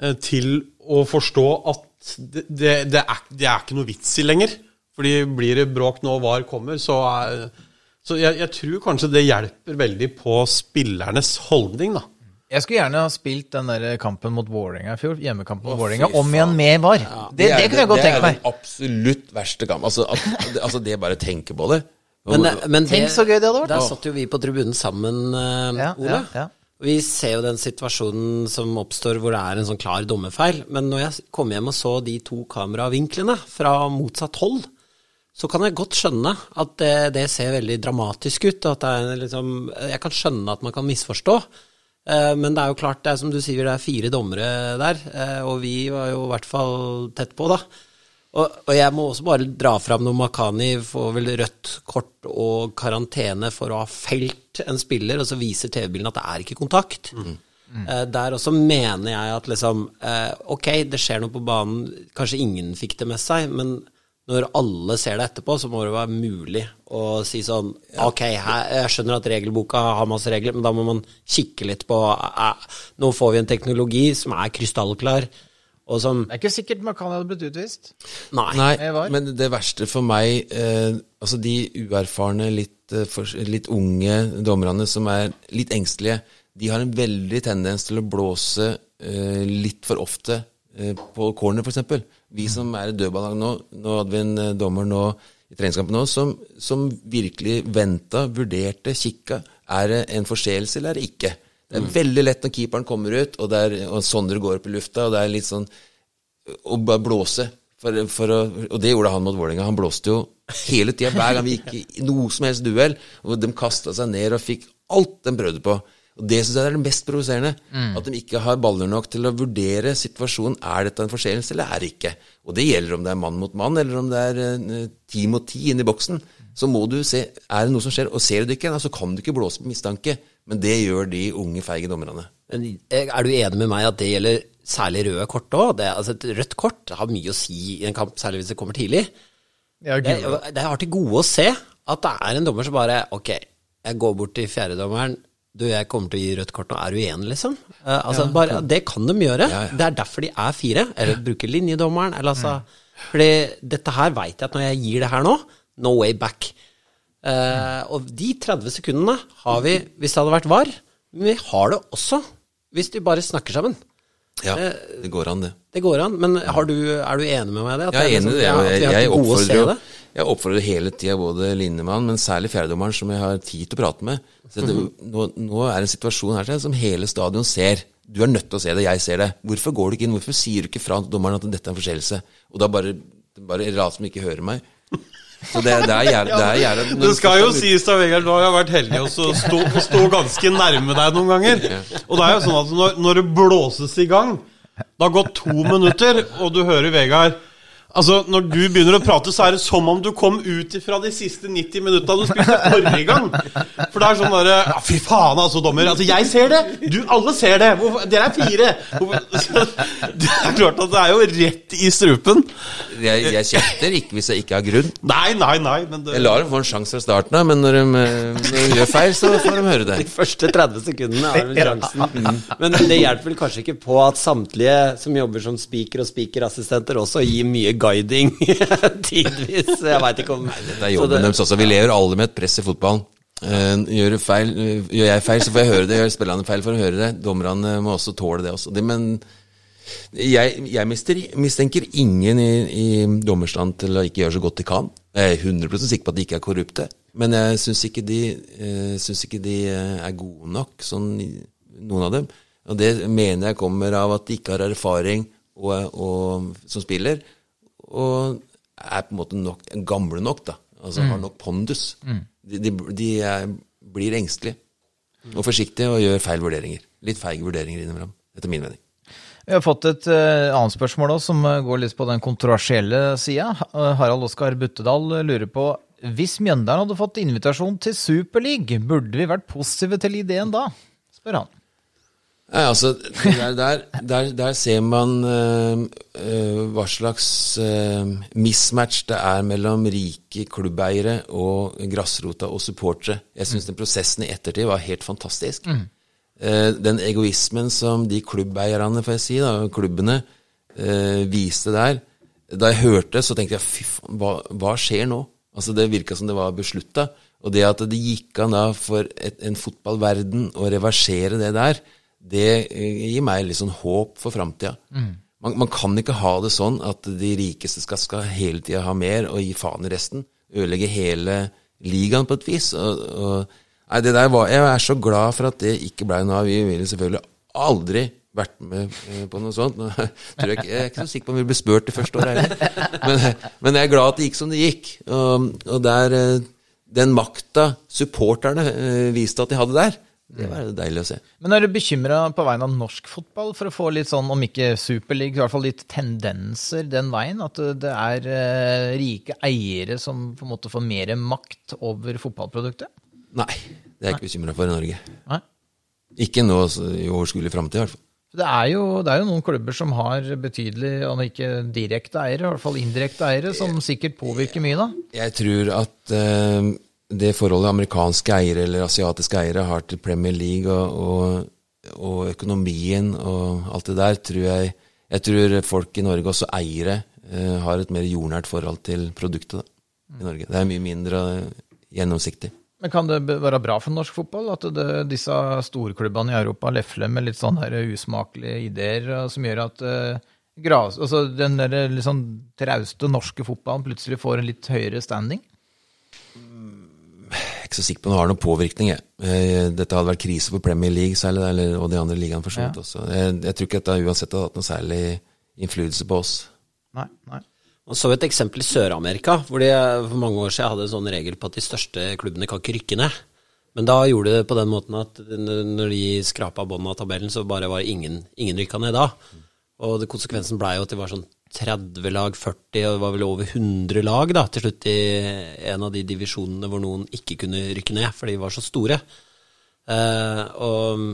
eh, til å forstå at det, det, det, er, det er ikke noe vits i lenger. Fordi blir det bråk nå VAR kommer, så er Så jeg, jeg tror kanskje det hjelper veldig på spillernes holdning, da. Jeg skulle gjerne ha spilt den der kampen mot Vålerenga i fjor, hjemmekampen mot Vålerenga, om igjen med VAR. Det, det, kunne jeg godt tenke meg. Det er den absolutt verste kampen. Altså, at, det- altså det bare tenke på det. Men, men Tenk så gøy det hadde vært. Der satt jo vi på tribunen sammen, uh, Ja, Ole. ja, ja. Vi ser jo den situasjonen som oppstår hvor det er en sånn klar dommerfeil. Men når jeg kom hjem og så de to kameravinklene fra motsatt hold, så kan jeg godt skjønne at det, det ser veldig dramatisk ut. At liksom, jeg kan skjønne at man kan misforstå. Eh, Men det er jo klart, det er som du sier, det er fire dommere der, eh, og vi var jo i hvert fall tett på, da. Og, og jeg må også bare dra fram når Makani får vel rødt kort og karantene for å ha felt en spiller, og så viser TV-bilen at det er ikke kontakt. Eh, der også mener jeg at liksom eh, Ok, det skjer noe på banen, kanskje ingen fikk det med seg, men når alle ser det etterpå, så må det være mulig å si sånn Ok, her, jeg skjønner at regelboka har masse regler, men da må man kikke litt på eh, Nå får vi en teknologi som er krystallklar, som Det er ikke sikkert Makani hadde blitt utvist. Nei. Nei, men det verste for meg eh, Altså de uerfarne, litt, eh, for, litt unge dommerne som er litt engstelige, de har en veldig tendens til å blåse eh, litt for ofte eh, på corner, f.eks. Vi som er i dødballag nå, nå hadde vi en eh, dommer nå i treningskampen nå som, som virkelig venta, vurderte, kikka. Er det en forseelse, eller er det ikke? Det er veldig lett når keeperen kommer ut, og, det er, og Sondre går opp i lufta, og det er litt sånn å bare blåse. For, for å, og det gjorde han mot Vålerenga. Han blåste jo hele tida, hver gang vi gikk i noe som helst duell. Og de kasta seg ned og fikk alt de prøvde på. Og Det syns jeg er det mest provoserende. At de ikke har baller nok til å vurdere situasjonen. Er dette en forseelse, eller er det ikke? Og det gjelder om det er mann mot mann, eller om det er eh, ti mot ti inni i boksen. Så må du se er det noe som skjer. Og ser du det ikke, så kan du ikke blåse på mistanke. Men det gjør de unge, feige dommerne. Men er du enig med meg at det gjelder særlig røde kort òg? Altså et rødt kort har mye å si i en kamp, særlig hvis det kommer tidlig. Ja, Det, det har til gode å se at det er en dommer som bare Ok, jeg går bort til fjerdedommeren. Du, jeg kommer til å gi rødt kort nå. Er du enig, liksom? Uh, altså, bare, det kan de gjøre. Ja, ja. Det er derfor de er fire. Eller bruker linjedommeren. Eller altså Fordi dette her veit jeg at når jeg gir det her nå, no way back. Eh, og de 30 sekundene har vi hvis det hadde vært VAR. Men vi har det også hvis de bare snakker sammen. Ja, det går an, det. Det går an, men har du, er du enig med meg i det? At Jeg er enig i liksom- det. jeg, jeg, se oppfordrer, det? jeg oppfordrer hele tida både linjemann, men særlig fjerdedommeren, som jeg har tid til å prate med. Det, -hmm. nå, nå er det en situasjon her som hele stadion ser. Du er nødt til å se det, jeg ser det. Hvorfor går du ikke inn? Hvorfor sier du ikke fra dommeren at dette er en forseelse? Og da bare, bare rart som ikke hører meg. Så det, det er gjerne, det er gjerne, Det du skal jo sies da, Vegard, du har jo vært heldig og stå, stå ganske nærme deg noen ganger. Og det er jo sånn at når, når det blåses i gang, det har gått to minutter, og du hører Vegard Altså, Når du begynner å prate, så er det som om du kom ut fra de siste 90 minutta du spilte forrige gang. For det er sånn derre ja, Fy faen, altså, dommer. Altså, jeg ser det! Du, alle ser det! Hvorfor, dere er fire! <laughs> Det er klart at det er jo rett i strupen. Jeg, jeg kjefter ikke hvis jeg ikke har grunn. Nei, nei, nei, men det Jeg lar dem få en sjanse fra starten av, men når de, eh, når de gjør feil, så får de høre det. De første 30 sekundene er vel sjansen. Men det hjelper vel kanskje ikke på at samtlige som jobber som speaker og speakerassistenter også gir mye guiding <laughs> tidvis. Jeg veit ikke om Det er jobben deres også. Vi lever alle med et press i fotballen. Eh, gjør, feil, eh, gjør jeg feil, så får jeg høre det. Gjør spillerne feil, for å høre det. Dommerne må også tåle det også. Men jeg, jeg mister, mistenker ingen i, i dommerstand til å ikke gjøre så godt de kan. Jeg er 100% sikker på at de ikke er korrupte. Men jeg syns ikke, ikke de eh, er gode nok, sånn, noen av dem. Og det mener jeg kommer av at de ikke har erfaring og, og, som spiller, og er på en måte nok, gamle nok, da. Altså har nok pondus. De, de, de er, blir engstelige og forsiktige og gjør feil vurderinger. Litt feige vurderinger innimellom, etter min mening. Vi har fått et uh, annet spørsmål også, som eh, går litt på den kontroversielle sida. Harald Oskar Buttedal eh, lurer på hvis Mjøndalen hadde fått invitasjon til Superleague, burde vi vært positive til ideen da? spør han. Nei, altså, der, der, der, der ser man eh, eh, hva slags eh, mismatch det er mellom rike klubbeiere og grasrota og supportere. Jeg syns den prosessen i ettertid var helt fantastisk. Eh, den egoismen som de klubbeierne, får jeg si, da, klubbene, uh, viste der Da jeg hørte, så tenkte jeg fy faen, hva, hva skjer nå? Altså Det virka som det var beslutta. Og det at det gikk an da for et, en fotballverden å reversere det der, det eh, gir meg litt sånn håp for framtida. Man, man kan ikke ha det sånn at de rikeste skal, skal hele tida ha mer og gi faen i resten. Ødelegge hele ligaen på et vis. Og, og, nei, det der var, jeg er så glad for at det ikke blei noe av. Vi ville selvfølgelig aldri vært med eh, på noe sånt. <laughs> Nå, tror jeg, jeg er ikke så sikker på om vi ble spurt det første året heller. Men, men jeg er glad at det gikk som det gikk. Og, og der, eh, den makta supporterne viste at de hadde der, det var deilig å se. Men er du bekymra på vegne av norsk fotball for å få litt sånn, om ikke Superliga, i hvert fall litt tendenser den veien? At det er eh, rike eiere som på en måte får mer makt over fotballproduktet? Nei, det er jeg ikke bekymra for i Norge. Nei. Ikke nå i overskuelig framtid, i hvert fall. Det er, jo, det er jo noen klubber som har betydelig, om ikke direkte eiere, i hvert fall indirekte eiere, som sikkert påvirker mye, da. Jeg tror at eh, det forholdet amerikanske eiere eller asiatiske eiere har til Premier League og, og, og økonomien og alt det der, tror jeg Jeg tror folk i Norge, også eiere, eh, har et mer jordnært forhold til produktet da, i Norge. Det er mye mindre gjennomsiktig. Men kan det være bra for norsk fotball at det, disse storklubbene i Europa lefler med litt sånne her usmakelige ideer eh, som gjør at uh, gras, altså den der sånn trauste norske fotballen plutselig får en litt høyere standing? Er ikke så sikker på om det har noen påvirkning. Jeg. Eh, Dette hadde vært krise for Premier League særlig, eller, og de andre ligaene for så vidt også. Jeg, jeg tror ikke dette uansett hadde hatt noe særlig innflytelse på oss. Nei, nei. Man så et eksempel i Sør-Amerika, hvor de for mange år siden hadde en sånn regel på at de største klubbene kan ikke rykke ned. Men da gjorde de det på den måten at når de skrapa båndet av tabellen, så bare var ingen, ingen rykka ned da. Og konsekvensen blei jo at det var sånn 30 lag, 40, og det var vel over 100 lag da, til slutt i en av de divisjonene hvor noen ikke kunne rykke ned, for de var så store. Eh, og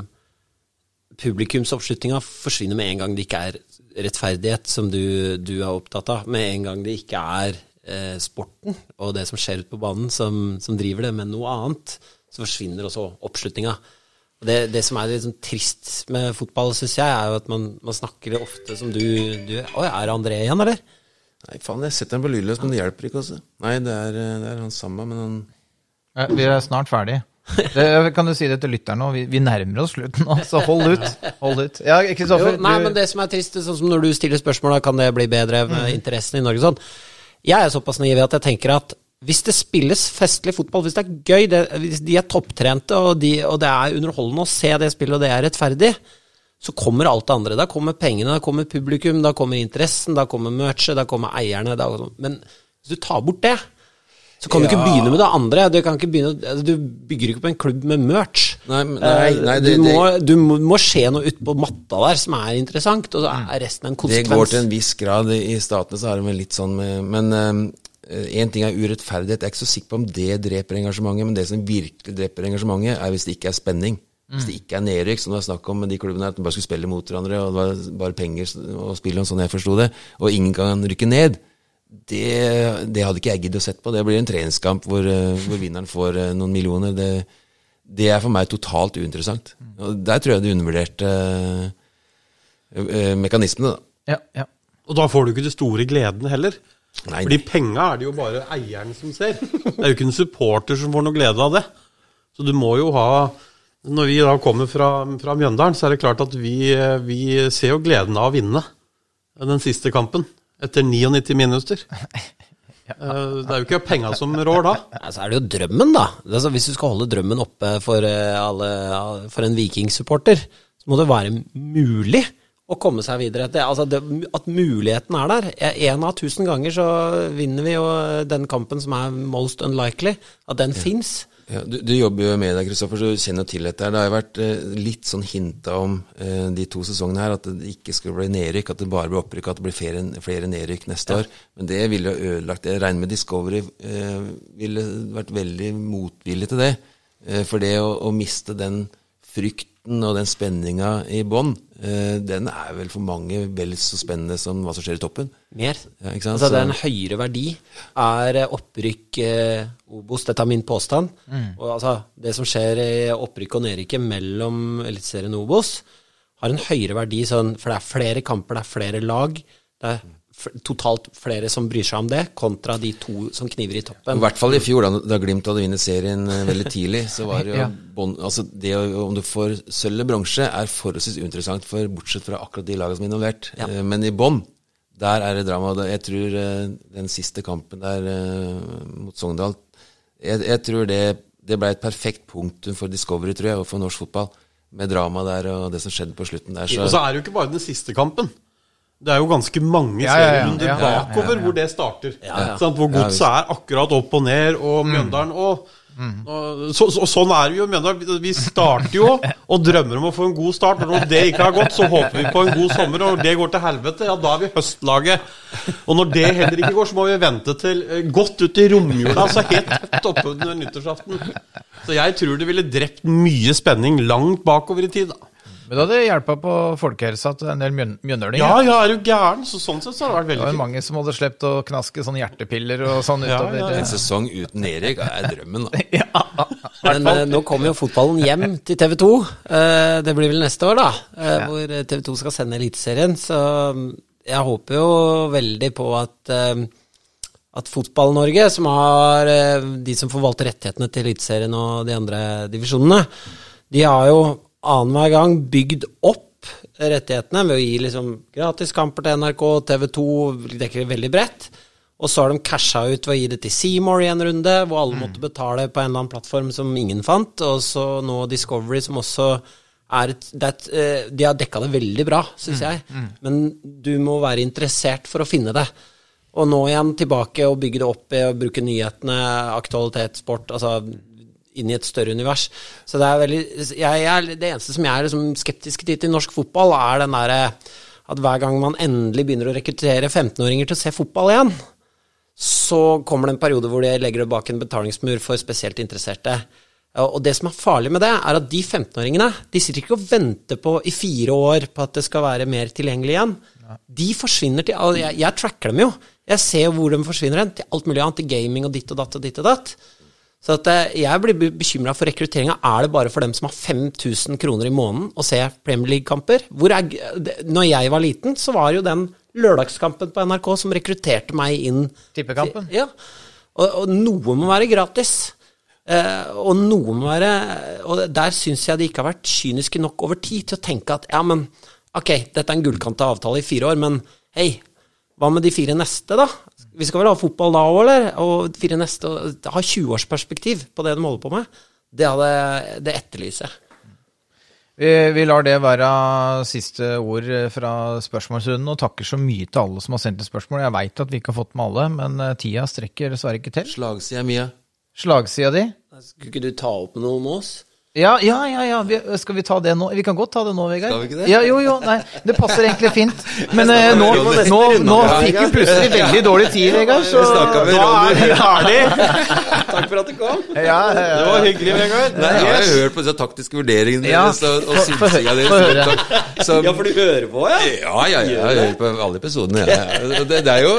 publikumsoppslutninga forsvinner med en gang det ikke er rettferdighet, som du, du er opptatt av. Med en gang det ikke er eh, sporten og det som skjer ute på banen, som, som driver det, men noe annet, så forsvinner også oppslutninga. Og Det, det som er litt sånn trist med fotball, syns jeg, er jo at man, man snakker det ofte som du, du Oi, er det André igjen, eller? Nei, faen, jeg setter den på lydløs, men det hjelper ikke også. Nei, det er, det er han samme, men han Eh, Vi er snart ferdig. Det, kan du si det til lytteren nå? Vi, vi nærmer oss slutten nå, så hold ut. Hold ut. Ja, Kristoffer. Jo, nei, men det som er trist, sånn som når du stiller spørsmål, da, kan det bli bedre med interessen i Norge sånn. Jeg er såpass naiv at jeg tenker at hvis det spilles festlig fotball, hvis det er gøy, det, hvis de er topptrente og, de, og det er underholdende å se det spillet, og det er rettferdig, så kommer alt det andre. Da kommer pengene, da kommer publikum, da kommer interessen, da kommer merchet, da kommer eierne. Da, men hvis du tar bort det, så kan du ikke begynne med det andre. Du, kan ikke begynne, altså, du bygger ikke på en klubb med merch. Nei, nei, nei, det, du, må, du må, må skje noe utpå matta der som er interessant, og så er resten en konsekvens. Det går til en viss grad. I statene så er det vel litt sånn med Men én um, ting er urettferdighet. Jeg er ikke så sikker på om det dreper engasjementet, men det som virkelig dreper engasjementet, er hvis det ikke er spenning. Hvis det ikke er nedrykk, som det var snakk om med de klubbene, at de bare skulle spille mot hverandre, og det var bare penger og spille om, sånn jeg forsto det, og ingen kan rykke ned det, det, hadde ikke jeg giddet å sett på. Det blir en treningskamp hvor, eh, hvor vinneren får eh, noen millioner. Det, det, er for meg totalt uinteressant. Og Der tror jeg du undervurderte mekanismene, mekanismene. Ja, ja. Og da får du ikke de store gledene heller. Nei, Fordi penga er det jo bare eieren som ser. Det er jo ikke en supporter som får noe glede av det. Så du må jo ha Når vi da kommer fra, fra Mjøndalen, så er det klart at vi, vi ser jo gleden av å vinne den siste kampen etter 99 minutter. <laughs> Det er jo ikke penga som rår da. Så så er det jo drømmen, da. Altså, hvis du skal holde drømmen oppe for, eh, alle, for en vikingsupporter, så må det være mulig å komme seg videre. Det, altså det, at muligheten er der. En av tusen ganger så vinner vi jo den kampen som er most unlikely. At den ja. fins. Ja, du, du, jobber jo med deg, Kristoffer, så du kjenner til dette. Det har jo vært eh, litt sånn hinta om eh, de to sesongene her at det ikke skulle bli nedrykk, at det bare blir opprykk, at det blir flere, flere nedrykk neste ja. år. Men det ville jo ødelagt Jeg regner med Discovery eh, ville vært veldig motvillig til det. Eh, for det å, å miste den frykt frykten og den spenninga i bånn, eh, den er vel for mange vel så spennende som hva som skjer i toppen. Mer. Ja, altså det er en høyere verdi. Er eh, opprykk eh, Obos, dette er min påstand, mm. og altså det som skjer i opprykk og nedrykket mellom Eliteserien og Obos, har en høyere verdi, sånn, for det er flere kamper, det er flere lag. det er totalt flere som bryr seg om det, kontra de to som kniver i toppen. I hvert fall i fjor, da, da Glimt hadde vunnet serien eh, veldig tidlig. så var det jo ja. bon, altså det Om du får sølv eller bronse, er forholdsvis uinteressant, for bortsett fra akkurat de lagene som er involvert. Ja. Eh, men i bånn, der er det drama. Jeg tror eh, den siste kampen der mot Sogndal Jeg, jeg tror det, det ble et perfekt punktum for Discovery, tror jeg, og for norsk fotball. Med drama der og det som skjedde på slutten der. Så, og så er det jo ikke bare den siste kampen. Det er jo ganske mange ja, serierunder ja, ja, bakover hvor det starter. Hvor godset er akkurat opp og ned, og mm. Mjøndalen og, mm. og så, så, Sånn er vi jo Mjøndalen. Vi starter jo og drømmer om å få en god start. Når det ikke har gått, så håper vi på en god sommer. Og når det går til helvete, ja, da er vi høstlaget. Og når det heller ikke går, så må vi vente til eh, godt ut i romjula. Altså helt tett oppunder nyttårsaften. Så jeg tror det ville drept mye spenning langt bakover i tid. da men det hadde hjelpa på folkehelsa til en del mjøndølinger. Ja, ja, er du gæren? Så sånn sett så har det vært veldig fint. Det var mange som hadde sluppet å knaske sånne hjertepiller og sånn utover. Ja, ja, En sesong uten Erik er drømmen, da. <laughs> ja. Men uh, nå kommer jo fotballen hjem til TV 2. Uh, eh, det blir vel neste år, da. Uh, hvor TV 2 skal sende Eliteserien. Så mm, jeg håper jo veldig på at at Fotball-Norge, som har de som forvalter rettighetene til Eliteserien og de andre divisjonene, de har jo annenhver gang bygd opp rettighetene ved å gi liksom gratiskamper til NRK, TV 2, dekker veldig bredt. Og så har de casha ut ved å gi det til Seymour i en runde, hvor alle mm. måtte betale på en eller annen plattform som ingen fant. Og så nå Discovery, som også er et, et uh, De har dekka det veldig bra, syns mm. jeg. Mm. Men du må være interessert for å finne det. Og nå igjen tilbake og bygge det opp i å bruke nyhetene, aktualitet, sport. Altså inn i et større univers. Så det er veldig jeg, jeg, Det eneste som jeg er liksom skeptisk til til norsk fotball, er den derre at hver gang man endelig begynner å rekruttere 15-åringer til å se fotball igjen, så kommer det en periode hvor de legger det bak en betalingsmur for spesielt interesserte. Og det som er farlig med det, er at de 15-åringene de sitter ikke og venter på i fire år på at det skal være mer tilgjengelig igjen. De forsvinner til jeg, jeg tracker dem jo. Jeg ser hvor de forsvinner hen. Til alt mulig annet. Til gaming og ditt og datt og ditt og datt. Så at eh, jeg blir bekymra for rekrutteringa. Er det bare for dem som har 5000 kroner i måneden å se Premier League-kamper? Når jeg var liten, så var jo den lørdagskampen på NRK som rekrutterte meg inn. Tippekampen? Ja. Og, og, noe må være gratis. Eh, og noe må være Og der syns jeg de ikke har vært kyniske nok over tid til å tenke at ja, men ok, dette er en gullkanta avtale i fire år, men hei, hva med de fire neste, da? Vi skal vel ha fotball da òg, eller? Og fire neste og Ha 20-årsperspektiv på det de holder på med. Det, hadde, det etterlyser jeg. Vi, vi lar det være siste ord fra spørsmålsrunden, og takker så mye til alle som har sendt inn spørsmål. Jeg veit at vi ikke har fått med alle, men eh, tida strekker dessverre ikke til. Slagsida mi. Slagsida di? Skulle ikke du ta opp noe med oss? Ja, ja, ja. ja. Vi, skal vi ta det nå? Vi kan godt ta det nå, Vegard. Skal vi ikke det? Ja, jo, jo. Nei, det passer egentlig fint. Men eh, nå, vi nå, nå fikk vi plutselig veldig dårlig tid, Vegard. Så da er vi ferdig. Takk for at du kom. Ja, ja, Det var hyggelig, Vegard. Nei, jeg har hørt på disse taktiske vurderingene Ja, deres og, og synsinga deres. Ja, for du hører på, ja? ja, ja, ja, jeg hører på alle episodene. Ja, ja. Det, det, er jo,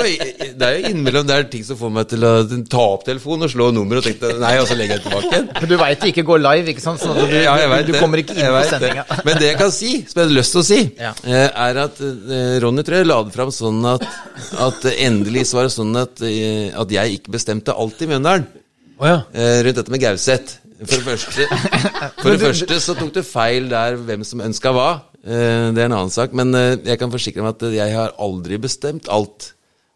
det er jo innimellom det er ting som får meg til å ta opp telefonen og slå nummer og tenke nei, og så legger jeg tilbake igjen. Men du veit det ikke går live, ikke sant? At du, Ja, jeg vet du kommer ikke inn på sendinga. <laughs> Men det jeg kan si, som jeg hadde lyst til å si, Ja. eh, er at eh, Ronny tror jeg la det fram sånn at, at endelig så var det sånn at, eh, at jeg ikke bestemte alt i Mjøndalen. Oh, ja. Rundt dette med Gauseth. For det første, <laughs> for det første så tok du feil der hvem som ønska hva. Det er en annen sak. Men jeg kan forsikre meg at jeg har aldri bestemt alt.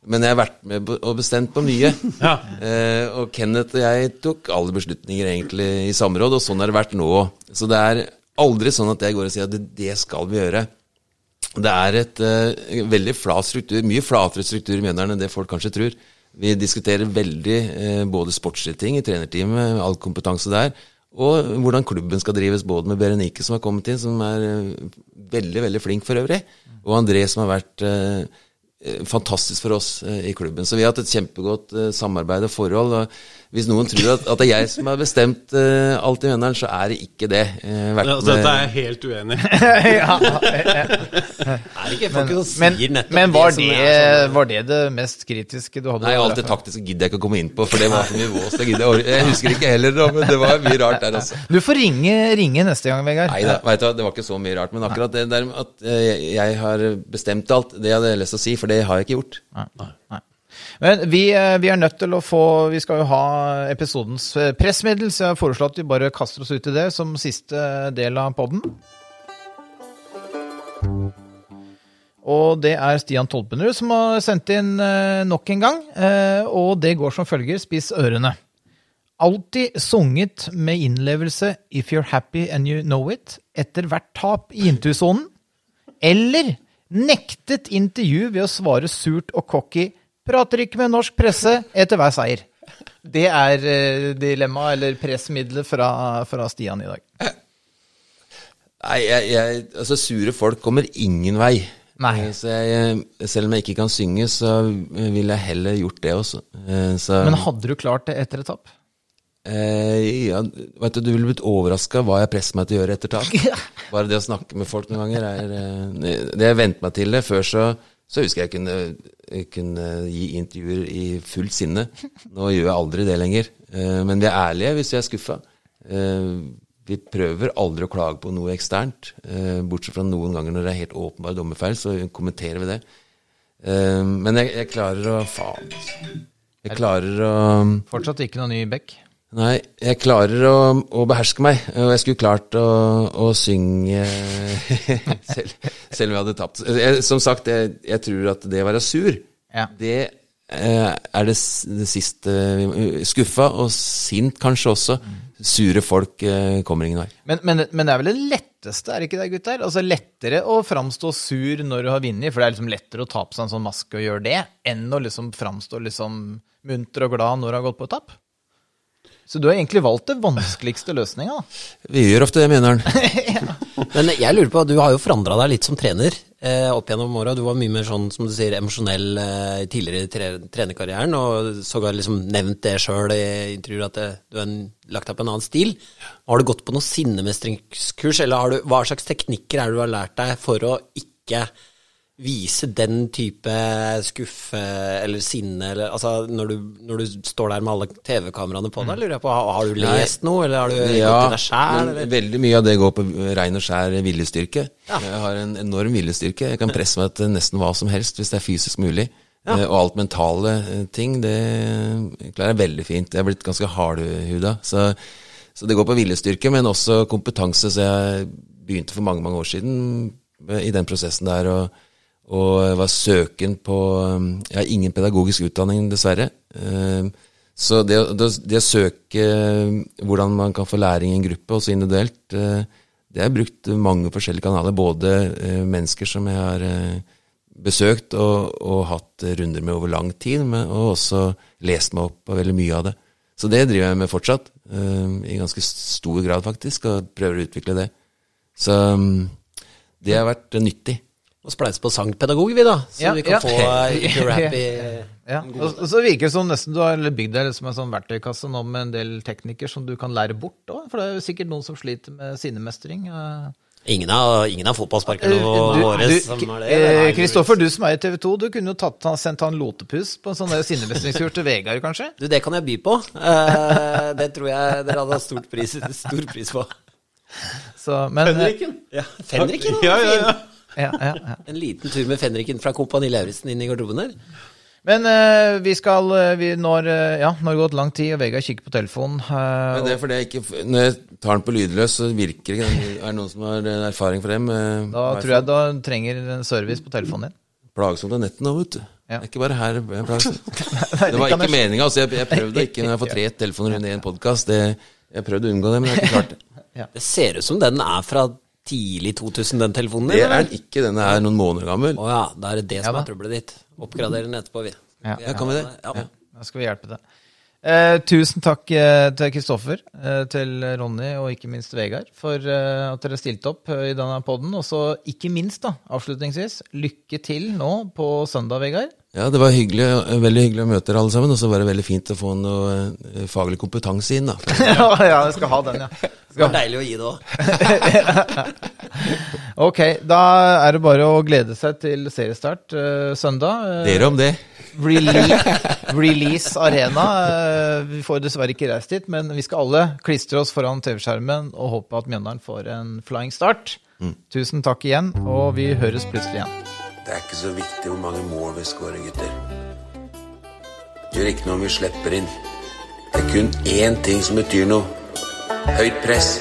Men jeg har vært med og bestemt på mye. <laughs> Ja. Eh, og Kenneth og jeg tok alle beslutninger egentlig i samråd, og sånn har det vært nå òg. Så det er aldri sånn at jeg går og sier at det, det skal vi gjøre. Det er et eh, veldig flat struktur, mye flatere struktur i Mjøndalen enn det folk kanskje tror. Vi diskuterer veldig eh, både sportslige ting i trenerteamet, all kompetanse der, og hvordan klubben skal drives, både med Berenike som har kommet inn, som er eh, veldig, veldig flink for øvrig, og André som har vært eh, fantastisk for oss eh, i klubben. Så vi har hatt et kjempegodt eh, samarbeid og forhold. og Hvis noen tror at, at det er jeg som har bestemt uh, alt i Mjøndalen, så er det ikke det. Uh, vært Altså, dette er jeg helt uenig i. <laughs> <laughs> Er det ikke folk som Men, sier nettopp men var, det, det, er sånn- var det det mest kritiske du hadde? Nei, alt det taktiske gidder jeg ikke å komme inn på, for det var så mye vås. Jeg Jeg husker ikke heller, da, men det var mye rart der, altså. Du får ringe, ringe neste gang, Vegard. Nei da, vet du det var ikke så mye rart. Men akkurat det der med at eh, jeg har bestemt alt, det hadde jeg lyst til å si, for det har jeg ikke gjort. Nei, Nei. Men vi, eh, vi er nødt til å få Vi skal jo ha episodens eh, pressmiddel, så jeg har foreslått at vi bare kaster oss ut i det som siste del av podden. Og det er Stian Tolpenrud som har sendt inn eh, nok en gang. eh, Og det går som følger. Spiss ørene. Alltid sunget med innlevelse 'If you're happy and you know it' etter hvert tap i intusonen. Eller nektet intervju ved å svare surt og cocky 'prater ikke med norsk presse' etter hver seier. Det er eh, dilemmaet, eller pressmiddelet fra, fra Stian i dag. Nei, jeg, jeg, altså sure folk kommer ingen vei. Nei. Eh, Så jeg, selv om jeg ikke kan synge, så ville jeg heller gjort det også. Eh, Så, Men hadde du klart det etter et tap? eh, ja, vet du, du ville blitt overraska hva jeg presser meg til å gjøre etter tap. <laughs> Bare det å snakke med folk noen ganger er eh, Det jeg venter meg til det. Før så, så husker jeg kunne, kunne gi intervjuer i fullt sinne. Nå gjør jeg aldri det lenger. Eh, Men vi er ærlige hvis vi er skuffa. Eh, Vi prøver aldri å klage på noe eksternt, eh, bortsett fra noen ganger når det er helt åpenbar dommerfeil, så kommenterer vi det. Men jeg, jeg klarer å Faen. altså. Jeg klarer å Fortsatt ikke noe ny bekk? Nei, jeg klarer å, å beherske meg, og jeg skulle klart å, å synge <laughs> selv, selv om jeg hadde tapt. Jeg, som sagt, jeg, jeg tror at det å være sur, Ja. det eh, er det, det siste Skuffa, og sint kanskje også. Sure folk eh, kommer ingen vei. Men, men, men det er vel det letteste, er det ikke det, gutter? Altså lettere å framstå sur når du har vunnet, for det er liksom lettere å ta på seg en sånn maske og gjøre det, enn å liksom framstå liksom munter og glad når du har gått på et tap. Så du har egentlig valgt det vanskeligste løsninga. Vi gjør ofte det, mener han. <laughs> Men jeg lurer på, du har jo forandra deg litt som trener eh, opp gjennom åra. Du var mye mer sånn, som du sier, emosjonell eh, tidligere i tre trenerkarrieren, og sågar liksom nevnt det sjøl i intervjuer at det, du har lagt deg på en annen stil. Har du gått på noe sinnemestringskurs, eller har du, hva slags teknikker er det du har lært deg for å ikke vise den type skuffe eller sinne, eller altså når du, når du står der med alle TV-kameraene på deg, lurer jeg på, har, har du lest noe, eller har du Ja, gått til deg sjæl, veldig mye av det går på rein og skjær viljestyrke. Ja. Jeg har en enorm viljestyrke. Jeg kan presse meg til nesten hva som helst hvis det er fysisk mulig. Ja. Og alt mentale eh, ting, det klarer jeg veldig fint. Jeg er blitt ganske hardhuda. Så, så det går på viljestyrke, men også kompetanse. Så jeg begynte for mange, mange år siden eh, i den prosessen der. og og var søken på um, Jeg har ingen pedagogisk utdanning, dessverre. Eh, Så det, det, det å søke eh, hvordan man kan få læring i en gruppe, også individuelt, eh, det har jeg brukt mange forskjellige kanaler. Både eh, mennesker som jeg har eh, besøkt og, og hatt runder med over lang tid, men, og også lest meg opp på veldig mye av det. Så det driver jeg med fortsatt, i ganske stor grad faktisk, og prøver å utvikle det. Så um, det har vært nyttig. Og spleise på sangpedagog, vi, da. Så Ja, vi kan ja. få <laughs> uh, rap i Ja, og, så virker det som nesten du har bygd deg som en sånn verktøykasse nå med en del teknikker som du kan lære bort òg. For det er jo sikkert noen som sliter med sinnemestring. eh. Ingen av, ingen av fotballsparkerne våre som er det. eh, Kristoffer, du som er i TV 2, du kunne jo tatt, han- sendt han lotepus på en sånn sinnemestringstur til Vegard, kanskje? Du, det kan jeg by på. Uh, det tror jeg dere hadde hatt stort pris, stor pris på. Så, men, Fenriken? Ja, Fenriken, Ja, ja, ja. Ja, ja, ja. <laughs> En liten tur med Fenriken fra Kompani Lauritzen inn i garderoben her. Men uh, vi skal eh, vi når, uh, Ja, nå har det gått lang tid, og Vegard kikker på telefonen. Uh, Men det er fordi jeg ikke Når jeg tar den på lydløs, så virker det ikke. Er det noen som har erfaring for det? med da tror jeg du trenger en service på telefonen din. Plagsomt av nettet nå, vet du. Ja. Det er ikke bare her <laughs> det er plagsomt. Nei, Det var ikke jeg- meninga. Altså, jeg, jeg prøvde <laughs> ikke når jeg får tre telefoner under en podkast. Jeg prøvde å unngå det, men jeg har ikke klart det. Det ser ut som den er fra tidlig 2000, den telefonen Det er den ikke. Den er noen måneder gammel. Å ja, da er det det som Ja er trøbbelet ditt. Oppgrader den etterpå, vi. Ja. Ja, kan vi det? Ja. Ja. Da skal vi hjelpe deg. Eh, tusen takk eh, til Kristoffer, eh, til Ronny og ikke minst Vegard for at dere stilte opp i denne poden. Og så ikke minst, da, avslutningsvis, lykke til nå på søndag, Vegard. Ja, det var hyggelig, veldig hyggelig å møte dere alle sammen. Og så var det veldig fint å få noe faglig kompetanse inn, da. <laughs> ja, ja, jeg skal ha den, ja. Det var deilig å gi det òg. <laughs> Ok, da er det bare å glede seg til seriestart søndag. Dere om det. Release, release Arena. Eh, Vi får dessverre ikke reist dit, men vi skal alle klistre oss foran TV-skjermen og håpe at Mjøndalen får en flying start. Tusen takk igjen, og vi høres plutselig igjen. Det er ikke så viktig hvor mange mål vi skårer, gutter. Gjør ikke noe om vi slipper inn. Det er kun én ting som betyr noe. Høyt press.